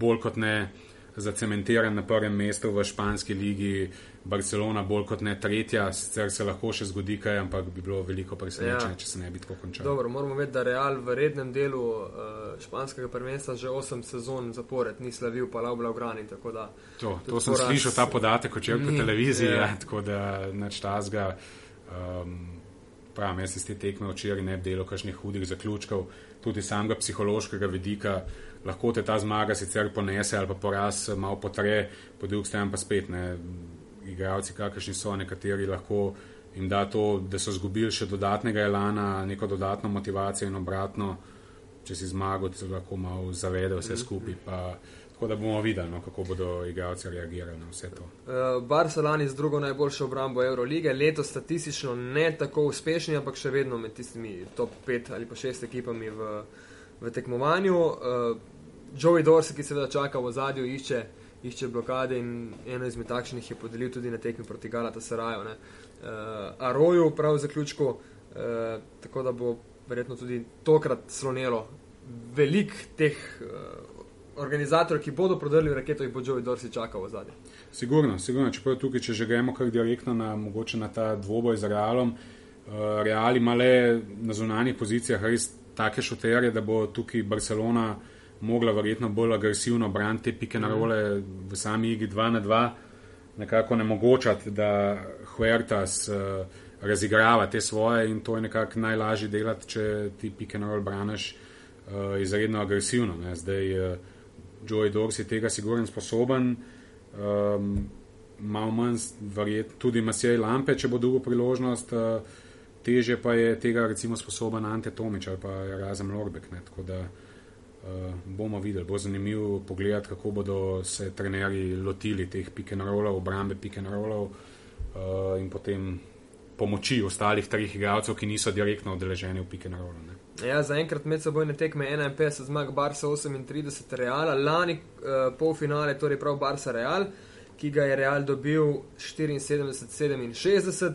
bolj kot ne zacementiran na prvem mestu v španski ligi, Barcelona bolj kot ne tretja, sicer se lahko še zgodi kaj, ampak bi bilo veliko presenečenja, ja. če se ne bi tako končalo. Dobro, moramo vedeti, da Real v rednem delu uh, španskega prvenstva že 8 sezon zapored ni slavil, pa lau Blaugrani. To, to sem poraz... slišal, ta podatek, če je po televiziji, ja. Ja, tako da neč tazga. Um, Pravim, jaz iz te tekme včeraj ne bi delal kakšnih hudih zaključkov, tudi samega psihološkega vidika, lahko te ta zmaga sicer ponese ali pa poraz malo potre, po drugi strani pa spet ne igravci, kakršni so nekateri, lahko jim da to, da so zgubili še dodatnega elana, neko dodatno motivacijo in obratno, če si zmagal, ti lahko malo zavede vse skupaj. Pa, tako da bomo videli, no, kako bodo igravci reagirali na vse to. Uh, Barcelona z drugo najboljšo obrambo Eurolige, letos statistično ne tako uspešni, ampak še vedno med tistimi top 5 ali pa 6 ekipami v, v tekmovanju. Uh, Joey Dorse, ki seveda čaka v zadju, išče, išče blokade in eno izmed takšnih je podelil tudi na tekmi proti Galata Saraju. Uh, Aroju prav v zaključku, uh, tako da bo verjetno tudi tokrat slonelo velik teh uh, organizator, ki bodo prodrli raketo, jih bo Joey Dorsi čakal v zadnji. Sigurno, sigurno. Čeprav tukaj, če že gremo kar direktno na, mogoče na ta dvoboj z Realom, uh, Real ima le na zunanjih pozicijah res take šoterje, da bo tukaj Barcelona mogla verjetno bolj agresivno braniti te pike na role v sami igri 2 na 2, nekako ne mogočati, da Huertas uh, razigrava te svoje in to je nekako najlažje delati, če ti pike na role braniš uh, izredno agresivno. Ne. Zdaj, uh, Joey Dors je tega sigurno sposoben, um, malo manj, verjetno tudi Masej Lampe, če bo drugo priložnost, uh, teže pa je tega recimo sposoben Ante Tomič ali pa Razem Lorbek. Ne, tako da uh, bomo videli, bo zanimivo pogledati, kako bodo se trenerji lotili teh pikenrolov, obrambe pikenrolov uh, in potem pomoči ostalih treh igralcev, ki niso direktno odeleženi v pikenrolu. Ja, Zaenkrat med sebojne tekme 51 zmag Barca 38 Reala, lani uh, polfinale, torej prav Barca Real, ki ga je Real dobil 74-67,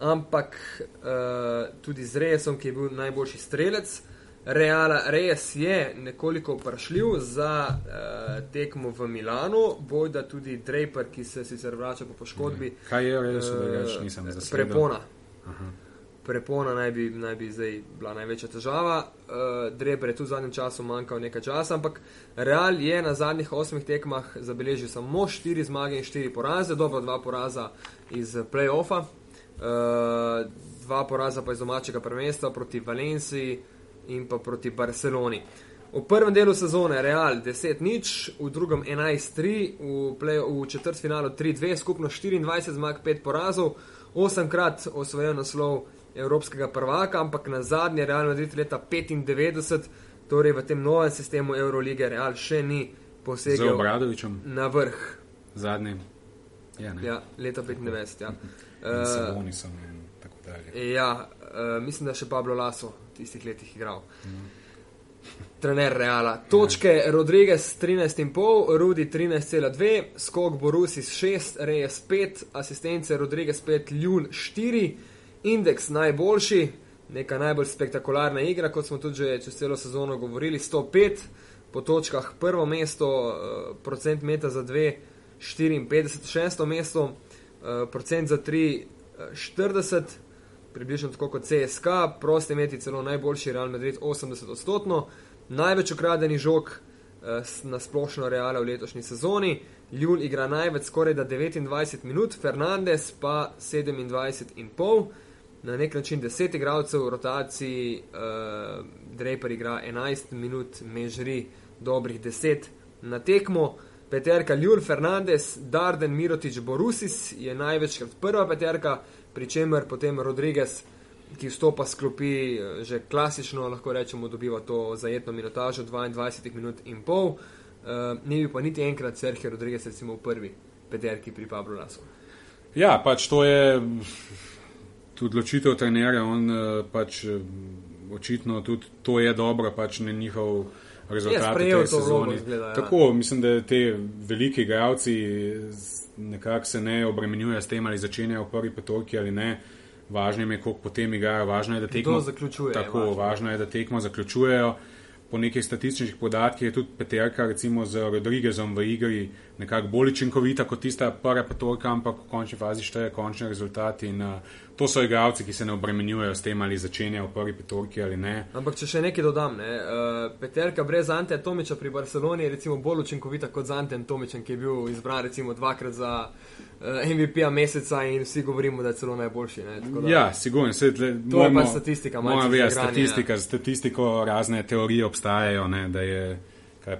ampak uh, tudi z Rejesom, ki je bil najboljši strelec. Reala, res je nekoliko vprašljiv za uh, tekmo v Milanu, bojda tudi Draper, ki se sicer vrača po poškodbi. Kaj je res, da uh, nisem zasledil? Prepona. Aha prepona naj bi, naj bi zdaj bila največja težava. Uh, Dreber je tu v zadnjem času manjkal nekaj časa, ampak Real je na zadnjih osmih tekmah zabeležil samo štiri zmage in štiri poraze, dobro dva poraza iz playoffa, uh, dva poraza pa iz domačega prvenstva proti Valenciji in pa proti Barceloni. V prvem delu sezone Real 10 nič, v drugem 11-3, v, v četrtfinalu 3-2, skupno 24 zmag, 5 porazov, 8 krat osvojen naslov evropskega prvaka, ampak na zadnje Real Madrid leta 95, torej v tem novem sistemu Eurolige, Real še ni posegel na vrh. Zadnji. Ja, ja, leta 95. Ja. Uh, uh, tako dalje. Ja, uh, mislim, da še Pablo Laso v tistih letih igral. Mm. Trener Reala. Točke. Rodriguez 13,5, Rudi 13,2, skok Borusis 6, Reyes 5, asistence Rodriguez 5, Ljun 4 indeks najboljši, neka najbolj spektakularna igra, kot smo tudi že čez celo sezono govorili, 105 po točkah, prvo mesto, uh, procent meta za 2, 54, šesto mesto, uh, procent za 3, uh, 40, približno tako kot CSK, prosti meti celo najboljši Real Madrid, 80 odstotno, največ ukradeni žog uh, na splošno Reala v letošnji sezoni. Ljul igra največ, skoraj da 29 minut, Fernandez pa 27,5 na nek način 10 igralcev v rotaciji, uh, Draper igra 11 minut, Mežri dobrih 10 na tekmo. Peterka Ljul Fernandez, Darden Mirotič Borusis je največkrat prva peterka, pri čemer potem Rodriguez, ki vstopa sklopi eh, že klasično, lahko rečemo, dobiva to zajetno minutažo 22 minut in pol. Uh, ni bil pa niti enkrat Sergio Rodriguez, recimo v prvi peterki pri Pablo Lasu. Ja, pač to je tudi odločitev trenerja, on uh, pač očitno tudi to je dobro, pač ne njihov rezultat v tej sezoni. Zgleda, ja. Tako, mislim, da te veliki igralci nekako se ne obremenjujejo s tem, ali začenjajo v prvi petorki ali ne. Važno je, koliko potem igrajo, važno je, da tekmo zaključujejo. Tako, važno. važno je, da tekmo zaključujejo po nekih statističnih podatkih je tudi Peterka, recimo z Rodriguezom v igri, nekako bolj učinkovita kot tista prva petorka, ampak v končni fazi šteje končni rezultat. In uh, to so igralci, ki se ne obremenjujejo s tem, ali začenjajo v prvi petorki ali ne. Ampak če še nekaj dodam, ne? uh, Peterka brez Ante Tomiča pri Barceloni je recimo bolj učinkovita kot z Ante Tomičem, ki je bil izbran recimo dvakrat za. Eh, MVP-a meseca in vsi govorimo, da je celo najboljši. Da, ja, sigurno. Se, tle, to mojmo, je pa statistika. Moja vera, statistika, z statistiko razne teorije obstajajo, ne, da je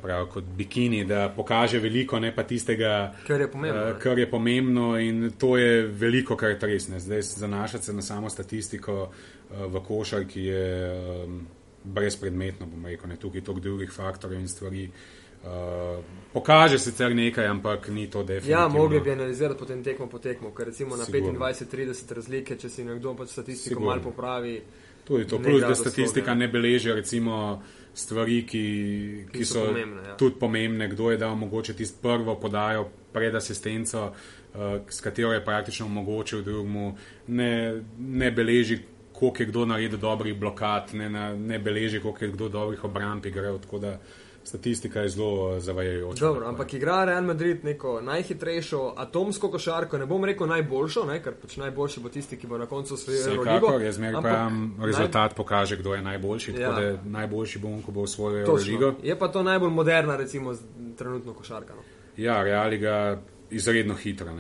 prav, kot bikini, da pokaže veliko, ne pa tistega, kar je pomembno. Uh, kar je pomembno in to je veliko, kar je res. Zdaj zanašati se na samo statistiko uh, v košar, ki je um, brezpredmetno, bom rekel, ne tukaj toliko drugih faktorjev in stvari. Uh, Uh, pokaže sicer nekaj, ampak ni to definitivno. Ja, mogli bi analizirati potem tekmo po tekmo, ker recimo na 25-30 razlike, če si nekdo pač statistiko Sigurno. malo popravi. Tudi to, plus da statistika ne beleži recimo stvari, ki, ki, ki so, so pomembne, ja. tudi pomembne, kdo je dal mogoče tisto prvo podajo pred asistenco, uh, s katero je praktično omogočil drugmu, ne, ne beleži, koliko je kdo naredil dobrih blokad, ne, ne beleži, koliko je kdo dobrih obramb igral statistika je zelo uh, zavajajoča. Dobro, ampak igra Real Madrid neko najhitrejšo atomsko košarko, ne bom rekel najboljšo, ne, ker pač najboljši bo tisti, ki bo na koncu osvojil Euroligo. Vsekakor je zmeraj pravim, rezultat naj... pokaže, kdo je najboljši, ja. tako da najboljši bo on, ko bo osvojil Euroligo. Je pa to najbolj moderna, recimo, trenutno košarka. No. Ja, Real je izredno hitra.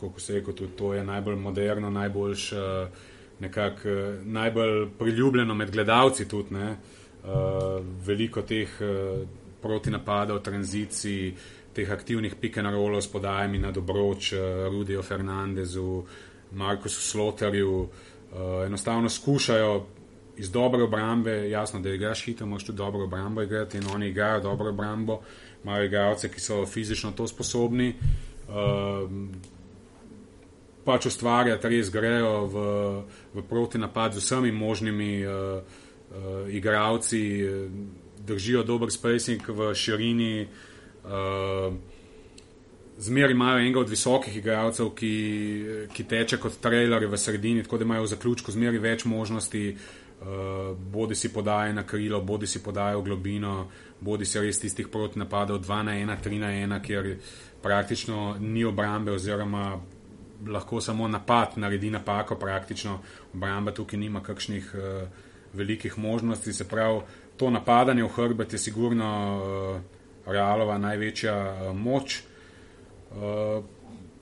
Kot se reče, tudi to je najbolj moderno, najboljš, nekak, najbolj priljubljeno med gledalci. Tudi, uh, veliko teh uh, protinapadov, tranzicij, teh aktivnih pikenarolov s podajami na Dobroč, uh, Rudijo Fernandezu, Markusu Sloterju, uh, enostavno skušajo iz dobre obrambe, jasno, da igraš hitro, moraš tudi dobro obrambo igrati in oni igrajo dobro obrambo, imajo igralce, ki so fizično to sposobni. Uh, Pač ustvarjati, res grejo v, v protinapad z vsemi možnimi uh, uh, igravci eh, držijo dober spacing v širini. Uh, Zmeraj imajo enega od visokih igralcev, ki, ki teče kot trailer v sredini, tako da imajo v zaključku zmeraj več možnosti, uh, bodi si podajo na krilo, bodi si podajo globino, bodi si res tistih proti napadov 2 na 1, 3 na 1, kjer praktično ni obrambe oziroma lahko samo napad naredi napako, praktično obramba tukaj nima kakšnih. Uh, velikih možnosti. Se pravi, to napadanje v hrbet je sigurno uh, realova največja uh, moč. Uh,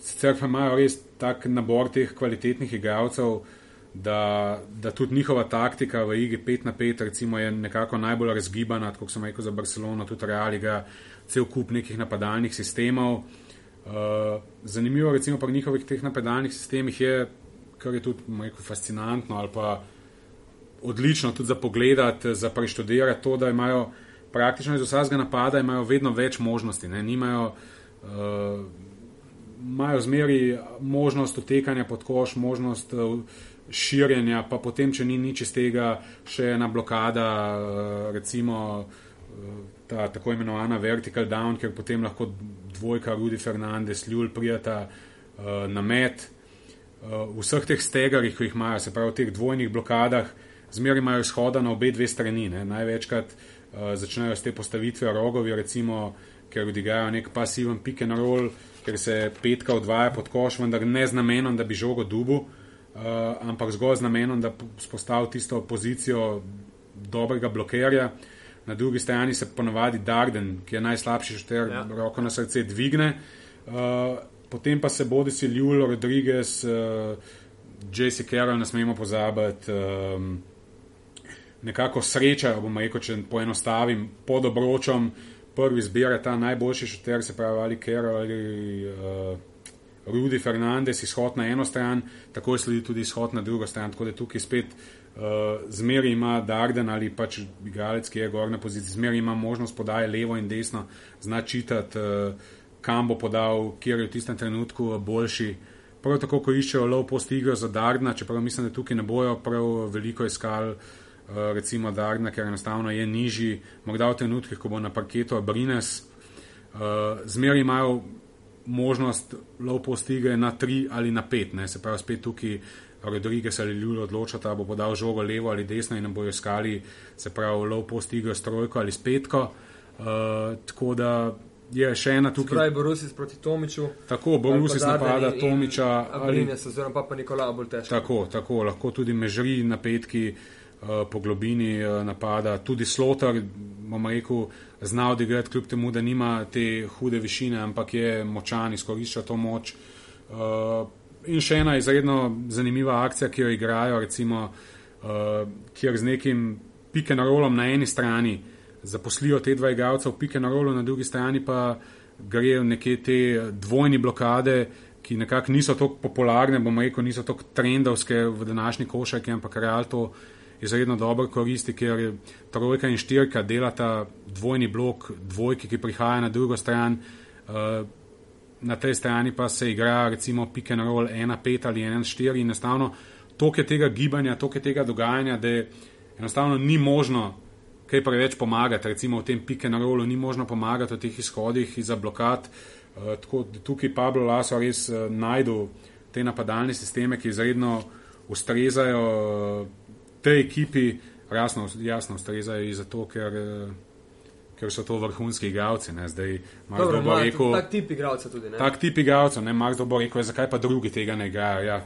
sicer pa imajo res tak nabor teh kvalitetnih igralcev, da, da tudi njihova taktika v igri 5 na 5 recimo, je nekako najbolj razgibana, kot sem rekel za Barcelono, tudi Real igra cel kup nekih napadalnih sistemov. Uh, zanimivo recimo pri njihovih teh napadalnih sistemih je, kar je tudi rekel, fascinantno ali pa odlično tudi za pogledati, za preštudirati to, da imajo praktično iz vsakega napada vedno več možnosti. Ne? Nimajo, uh, imajo zmeri možnost utekanja pod koš, možnost uh, širjenja, pa potem, če ni nič iz tega, še ena blokada, uh, recimo uh, ta tako imenovana vertical down, ker potem lahko dvojka Rudi Fernandez, Ljul prijeta uh, na met. Uh, vseh teh stegarjih, ki jih imajo, se pravi v teh dvojnih blokadah, zmeraj imajo izhoda na obe dve strani. Ne. Največkrat uh, začnejo s te postavitve rogovi, recimo, ker odigrajo nek pasiven pick and roll, ker se petka odvaja pod koš, vendar ne z namenom, da bi žogo dubu, uh, ampak zgolj z namenom, da spostavi tisto pozicijo dobrega blokerja. Na drugi strani se ponovadi Darden, ki je najslabši šter, ja. roko na srce dvigne. Uh, potem pa se bodi si Ljul, Rodriguez, uh, J.C. Carroll, ne smemo pozabiti. Um, nekako srečajo, bomo rekel, če poenostavim, pod obročom prvi zbira ta najboljši šuter, se pravi ali Kero ali uh, Rudi Fernandez, izhod na eno stran, tako je sledi tudi izhod na drugo stran, tako da tukaj spet uh, zmeri ima Darden ali pač igralec, ki je gor na poziciji, zmeri ima možnost podaje levo in desno, zna čitati, uh, kam bo podal, kjer je v tistem trenutku boljši. Prav tako, ko iščejo low post igro za Dardna, čeprav mislim, da tukaj ne bojo prav veliko iskali. Eh, recimo Dagna, ker enostavno je nižji, morda v trenutkih, ko bo na parketu Brines, uh, zmeraj imajo možnost low post igre na 3 ali na 5, ne? se pravi spet tukaj Rodriguez ali Ljul odločata, bo podal žogo levo ali desno in bojo iskali, se pravi low post igre s trojko ali s petko. Uh, tako da je še ena tukaj. Pravi Borusis proti Tomiču. Tako, Borusis napada Tomiča. Ali ne, oziroma pa, pa Nikola bolj težko. Tako, tako, lahko tudi mežri na petki. Eh, po globini eh, napada. Tudi Slotar, bomo rekel, zna odigrati, kljub temu, da nima te hude višine, ampak je močan, izkorišča to moč. Eh, in še ena izredno zanimiva akcija, ki jo igrajo, recimo, kjer z nekim pike na rolom na eni strani zaposlijo te dva igralca v pike na drugi strani pa grejo neke te dvojni blokade. Ki nekako niso tako popularne, bomo rekel, niso tako trendovske v današnji košarki, ampak realno izredno dobro koristi, ker trojka in štirka delata dvojni blok, dvojki, ki prihaja na drugo stran. Uh, na tej strani pa se igra recimo pick and roll 1-5 ali 1-4 in enostavno toliko je tega gibanja, toliko je tega dogajanja, da enostavno ni možno kaj preveč pomagati. Recimo v tem pick and rollu ni možno pomagati v teh izhodih za blokad. Uh, tako da tukaj Pablo Laso res uh, najdu te napadalne sisteme, ki izredno ustrezajo. Uh, tej ekipi jasno, jasno ustrezajo zato, ker, ker so to vrhunski igralci. Zdaj, Dobro, bo rekel, tak tip igralcev tudi. Ne? Tak tip igralcev, ne, Marko bo rekel, zakaj pa drugi tega ne igrajo. Ja.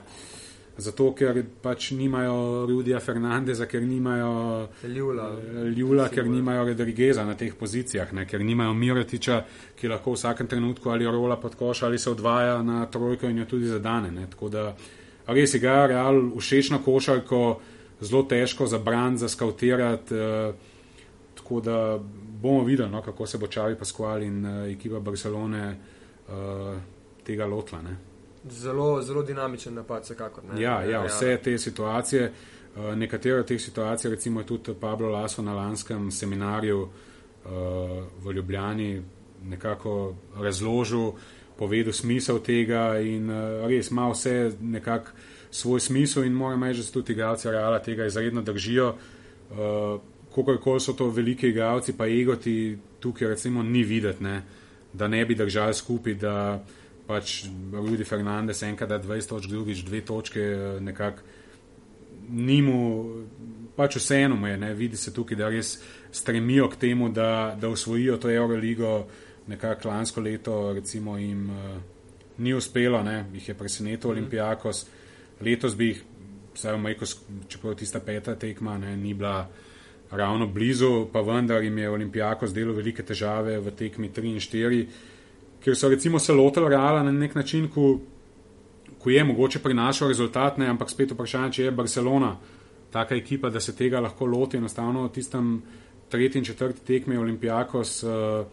Zato, ker pač nimajo Rudija Fernandeza, ker nimajo Ljula, Ljula ker nimajo Redrigeza na teh pozicijah, ne, ker nimajo Miratiča, ki lahko v vsakem trenutku ali rola pod koš ali se odvaja na trojko in jo tudi zadane. Ne. Tako da res igra Real všečno košarko, zelo težko za brand, za skautirati. Eh, tako da bomo videli, no, kako se bo Čavi Pasquale in uh, ekipa Barcelone uh, tega lotla. Ne. Zelo, zelo dinamičen napad, vsekakor. Ja, ja, vse te situacije, uh, nekatere od teh situacij, recimo tudi Pablo Laso na lanskem seminarju uh, v Ljubljani, nekako razložil, povedal smisel tega in uh, res ima vse nekako svoj smisel in moram reči, da se tudi igralci Reala tega izredno držijo. Uh, Kakorkoli so to veliki igralci, pa egoti tukaj recimo ni videti, ne, da ne bi držali skupaj, da pač Rudi Fernandez enkrat da 20 točk, drugič dve točke, nekako ni mu, pač vseeno mu je, ne, vidi se tukaj, da res stremijo k temu, da, da usvojijo to Euroligo, nekako lansko leto recimo jim uh, ni uspelo, ne, jih je presenetil mm. Olimpijakos, letos bi jih, vsaj v Majko, čeprav tista peta tekma ne, ni bila ravno blizu, pa vendar jim je Olimpijako zdelo velike težave v tekmi 3 in 4, ker so recimo se lotili Reala na nek način, ko, ko je mogoče prinašal rezultat, ne, ampak spet vprašanje, če je Barcelona taka ekipa, da se tega lahko loti enostavno v tistem tretji in četrti tekmi Olimpijakos. Uh,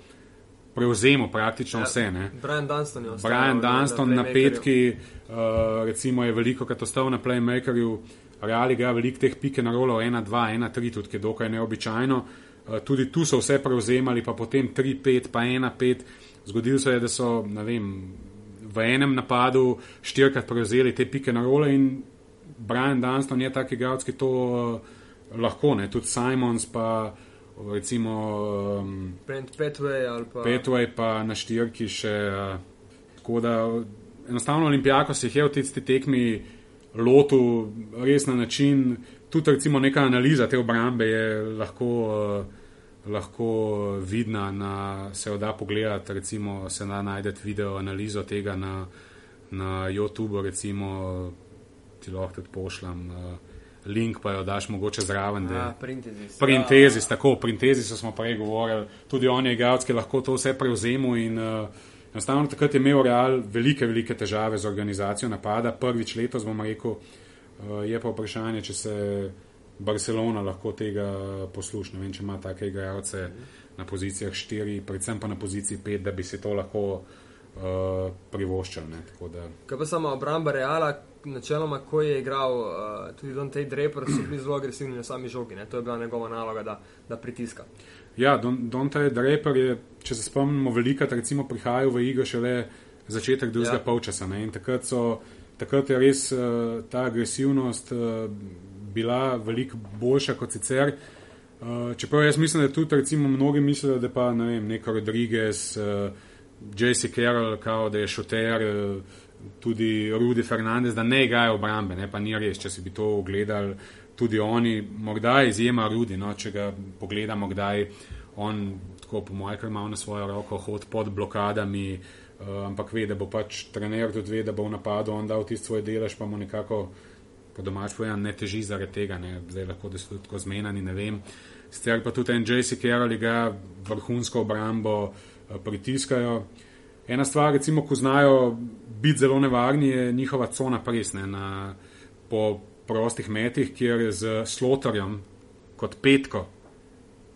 Prevzemo praktično ja, vse. Ne. Brian Dunston je ostal. Brian Dunston na, na petki, uh, recimo, je veliko krat ostal na playmakerju. Uh, Real igra veliko teh pike na rolo, 1, 2, 1, 3, tudi je dokaj neobičajno. Uh, tudi tu so vse prevzemali, pa potem 3, 5, pa 1, 5. Zgodilo se je, da so vem, v enem napadu štirikrat prevzeli te pike na rolo in Brian Dunston je tak igralec, ki to uh, lahko, ne? tudi Simons pa. Recimo um, Petway ali pa. Petway pa na štirki še. Uh, tako da enostavno Olimpijako se je v tisti tekmi lotil res na način, tudi recimo neka analiza te obrambe je lahko, uh, lahko vidna, na, se da pogledati, recimo se da najdete video analizo tega na, na YouTubu, recimo ti lahko tudi pošljem. Uh, Link pa jo daš mogoče zraven. Printezis, ja. tako, printezis smo prej govorili, tudi on je igralec, ki lahko to vse prevzemu in uh, Enostavno takrat je imel Real velike, velike težave z organizacijo napada. Prvič letos, bom rekel, uh, je pa vprašanje, če se Barcelona lahko tega posluša. Ne vem, če ima take igralce na pozicijah 4, predvsem pa na poziciji 5, da bi se to lahko uh, privoščili. Kaj pa sama obramba Reala, načeloma, ko je igral uh, tudi Don Tej Draper, so bili zelo agresivni na sami žogi. Ne? To je bila njegova naloga, da, da pritiska. Ja, Donta Draper je, če se spomnimo, velikrat recimo prihajal v igro šele začetek drugega ja. polčasa. Ne? In takrat, so, takrat je res uh, ta agresivnost uh, bila veliko boljša kot sicer. Uh, čeprav jaz mislim, da tudi recimo mnogi mislijo, da pa ne vem, neko Rodriguez, uh, J.C. Carroll, kao, da je šoter, uh, tudi Rudy Fernandez, da ne igrajo obrambe, ne pa ni res, če si bi to ogledali tudi oni, morda izjema Rudi, no, če ga pogledamo, kdaj on, tako po mojem, ker ima na svojo roko hod pod blokadami, uh, ampak ve, da bo pač trener tudi ve, da bo v napadu on dal tisti svoj delež, pa mu nekako po domač povedan ne teži zaradi tega, ne, zdaj lahko da so tako zmenjani, ne vem. Sicer pa tudi en J.C. Carroll igra vrhunsko obrambo, uh, pritiskajo. Ena stvar, recimo, ko znajo biti zelo nevarni, je njihova cona presne. Na, po prostih metih, kjer z slotarjem kot petko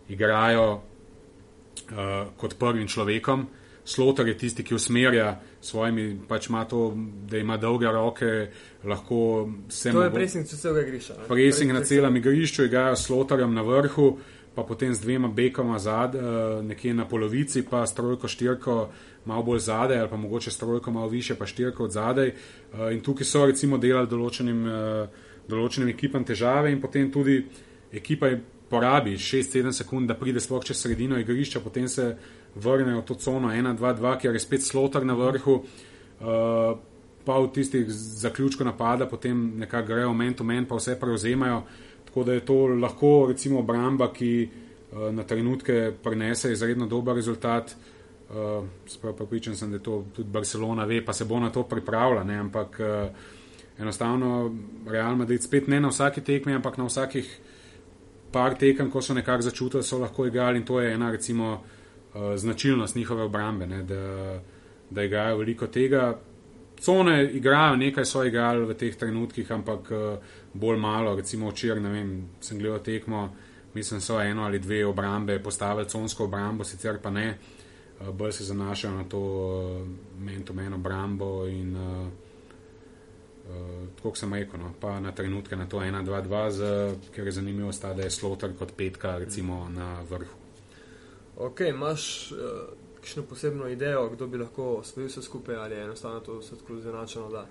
igrajo uh, kot prvim človekom. Slotar je tisti, ki usmerja svojimi, pač ima to, da ima dolge roke, lahko se mu. To je presing celega igrišča. Presing na celem igrišču, igrajo slotarjem na vrhu, pa potem z dvema bekama zad, uh, nekje na polovici, pa s trojko, štirko, malo bolj zadaj, ali pa mogoče s trojko malo više, pa štirko od zadaj. Uh, in tukaj so recimo delali določenim. Uh, določenim ekipam težave in potem tudi ekipa porabi 6-7 sekund, da pride sploh čez sredino igrišča, potem se vrnejo v to cono 1-2-2, kjer je spet slotar na vrhu, uh, pa v tistih zaključkov napada, potem nekako grejo men to men, pa vse prevzemajo. Tako da je to lahko recimo obramba, ki uh, na trenutke prenese izredno dober rezultat. Uh, Sprav pa pričam sem, da to tudi Barcelona ve, pa se bo na to pripravila, ne? ampak uh, enostavno Real Madrid spet ne na vsaki tekmi, ampak na vsakih par tekem, ko so nekako začutili, so lahko igrali in to je ena recimo uh, značilnost njihove obrambe, ne? da, da igrajo veliko tega. Cone igrajo, nekaj so igrali v teh trenutkih, ampak uh, bolj malo, recimo včeraj, ne vem, sem gledal tekmo, mislim, so eno ali dve obrambe postavili, consko obrambo, sicer pa ne. Uh, bolj se zanašajo na to uh, men-to-men obrambo in uh, uh, tako sem rekel, no, pa na trenutke na to 1-2-2, ker je zanimivo, sta, da je slotar kot petka recimo na vrhu. Ok, imaš uh, kakšno posebno idejo, kdo bi lahko osvojil vse skupaj ali je enostavno to vse tako zanačeno, da,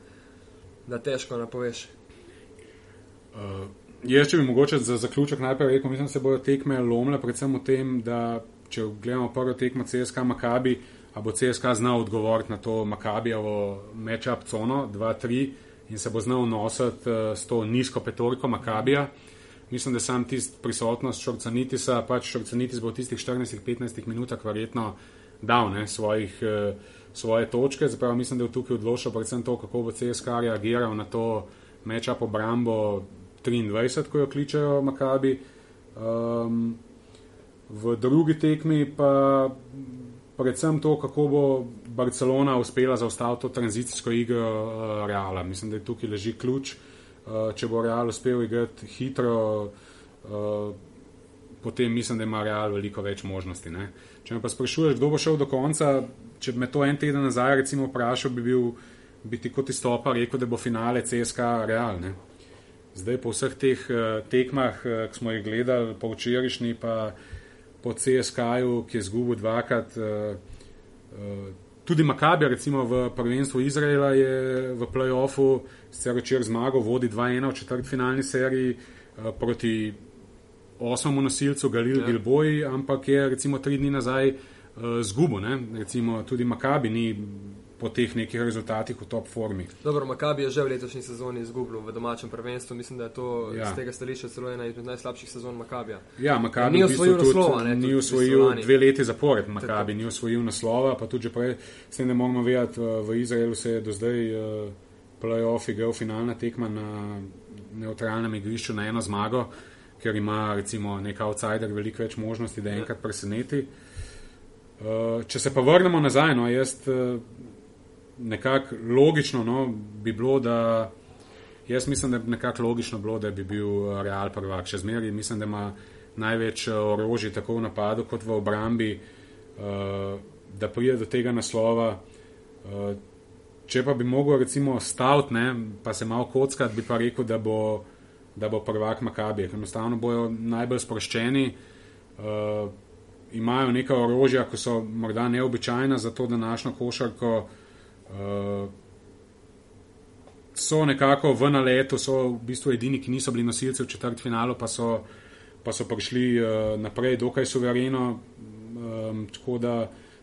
da težko napoveš? Uh, jaz, če bi mogoče za zaključek najprej rekel, mislim, da se bodo tekme lomile predvsem v tem, da če gledamo prvo tekmo CSK Makabi, a bo CSK znal odgovoriti na to Makabijevo matchup cono 2-3 in se bo znal nositi uh, s to nizko petorko Makabija. Mislim, da sam tisti prisotnost Šorcanitisa, pač Šorcanitis bo v tistih 14-15 minutah verjetno dal ne, svojih, uh, svoje točke. Zapravo mislim, da je tukaj odločil predvsem to, kako bo CSK reagiral na to matchup obrambo 23, ko jo kličejo Makabi. Um, v drugi tekmi pa predvsem to, kako bo Barcelona uspela zaustaviti to tranzicijsko igro uh, Reala. Mislim, da je tukaj leži ključ. Uh, če bo Real uspel igrati hitro, uh, potem mislim, da ima Real veliko več možnosti. Ne? Če me pa sprašuješ, kdo bo šel do konca, če bi me to en teden nazaj recimo vprašal, bi bil bi ti kot izstopa rekel, da bo finale CSK Real. Ne? Zdaj po vseh teh uh, tekmah, uh, ki smo jih gledali, po včerajšnji pa po CSK-ju, ki je zgubil dvakrat. Uh, uh, tudi Makabija, recimo v prvenstvu Izraela, je v playoffu sicer večer zmagal, vodi 2-1 v četrtfinalni seriji uh, proti osmemu nosilcu Galil ja. Gilboji, ampak je recimo tri dni nazaj uh, zgubil. Recimo tudi Makabi ni po teh nekih rezultatih v top formi. Dobro, Makabi je že v letošnji sezoni izgubil v domačem prvenstvu. Mislim, da je to ja. z tega stališča celo ena izmed najslabših sezon Makabija. Ja, Makabi ni osvojil naslova. Ne, ni osvojil dve leti zapored, Makabi ni osvojil naslova, pa tudi že prej, s tem ne moramo vedeti, v Izraelu se je do zdaj uh, playoff igral finalna tekma na neutralnem igrišču na eno zmago, ker ima recimo nek outsider veliko več možnosti, da enkrat preseneti. Uh, če se pa vrnemo nazaj, no, jaz uh, nekako logično no, bi bilo, da jaz mislim, da bi nekako logično bilo, da bi bil eh, Real prvak. Še zmeraj mislim, da ima največ eh, orožja tako v napadu kot v obrambi, uh, da pride do tega naslova. Uh, če pa bi mogel recimo staviti, pa se malo kockati, bi pa rekel, da bo, da bo prvak Makabi. Enostavno bojo najbolj sproščeni. Uh, imajo neka orožja, ki so morda neobičajna za to današnjo košarko, uh, uh, so nekako v naletu, so v bistvu edini, ki niso bili nosilci v četrt finalu, pa so, pa so prišli uh, naprej dokaj suvereno. Um, tako da,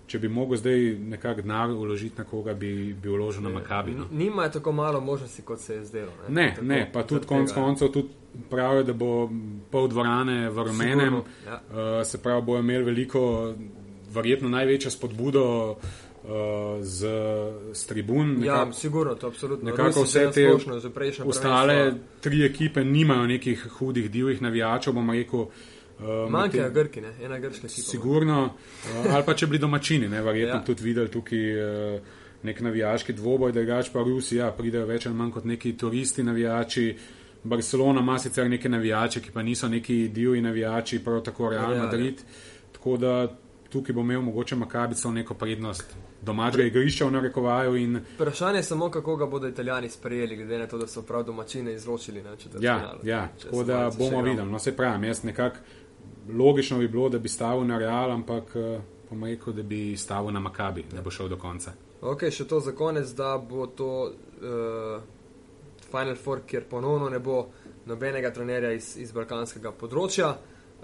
če bi mogel zdaj nekako denar uložiti na koga, bi, bi uložil na Makabi. No. Nima tako malo možnosti, kot se je zdelo. Ne, ne, tako, ne pa tudi konec koncev tudi pravijo, da bo pol dvorane v rumenem, ja. uh, se pravi, bojo imeli veliko, verjetno največjo spodbudo. Uh, z, z tribun. Ja, nekak, sigurno, to absolutno. Nekako vse te ostale tri ekipe nimajo nekih hudih divjih navijačev, bom rekel. Uh, Manjkajo Grki, ne? ena grška ekipa. Sigurno, uh, ali pa če bi domačini, ne, verjetno ja. tudi videli tukaj uh, nek navijaški dvoboj, da je pa Rusija, pridejo več ali manj kot neki turisti navijači. Barcelona ima sicer neke navijače, ki pa niso neki divji navijači, prav tako Real ja, Madrid. Ja. Tako da tukaj bo imel mogoče Makabico neko prednost domačega igrišča v narekovaju. In... Vprašanje je samo, kako ga bodo italijani sprejeli, glede na to, da so prav domačine izločili. Ne, ja, ja tako da bomo videli. No, se pravi, jaz nekako logično bi bilo, da bi stavil na Real, ampak bom rekel, da bi stavil na Makabi, da bo šel do konca. Ok, še to za konec, da bo to uh, Final Four, kjer ponovno ne bo nobenega trenerja iz, iz balkanskega področja.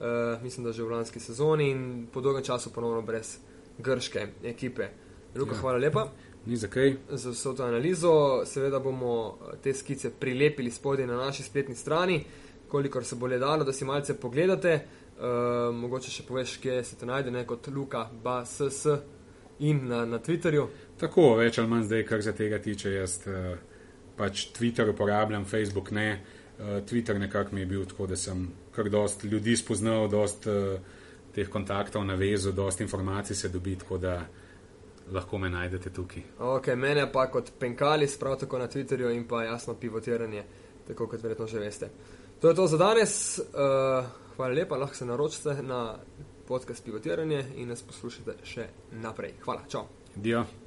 Uh, mislim, da že v lanski sezoni in po dolgem času ponovno brez grške ekipe. Luka, ja. hvala lepa. Ni za kaj. Za vso to analizo. Seveda bomo eh, te skice prilepili spodaj na naši spletni strani, kolikor se bo le dalo, da si malce pogledate. Uh, mogoče še poveš, kje se te najde, ne kot Luka, BSS in na, na Twitterju. Tako, več ali manj zdaj, kar se tega tiče, jaz uh, pač Twitter uporabljam, Facebook ne. Uh, Twitter nekako mi je bil tako, da sem kar dost ljudi spoznal, dost uh, teh kontaktov navezal, dost informacij se dobi, tako da lahko me najdete tukaj. Ok, mene pa kot penkalis, prav tako na Twitterju in pa jasno pivotiranje, tako kot verjetno že veste. To je to za danes. Uh, hvala lepa, lahko se naročite na podcast pivotiranje in nas poslušate še naprej. Hvala, čau. Dio.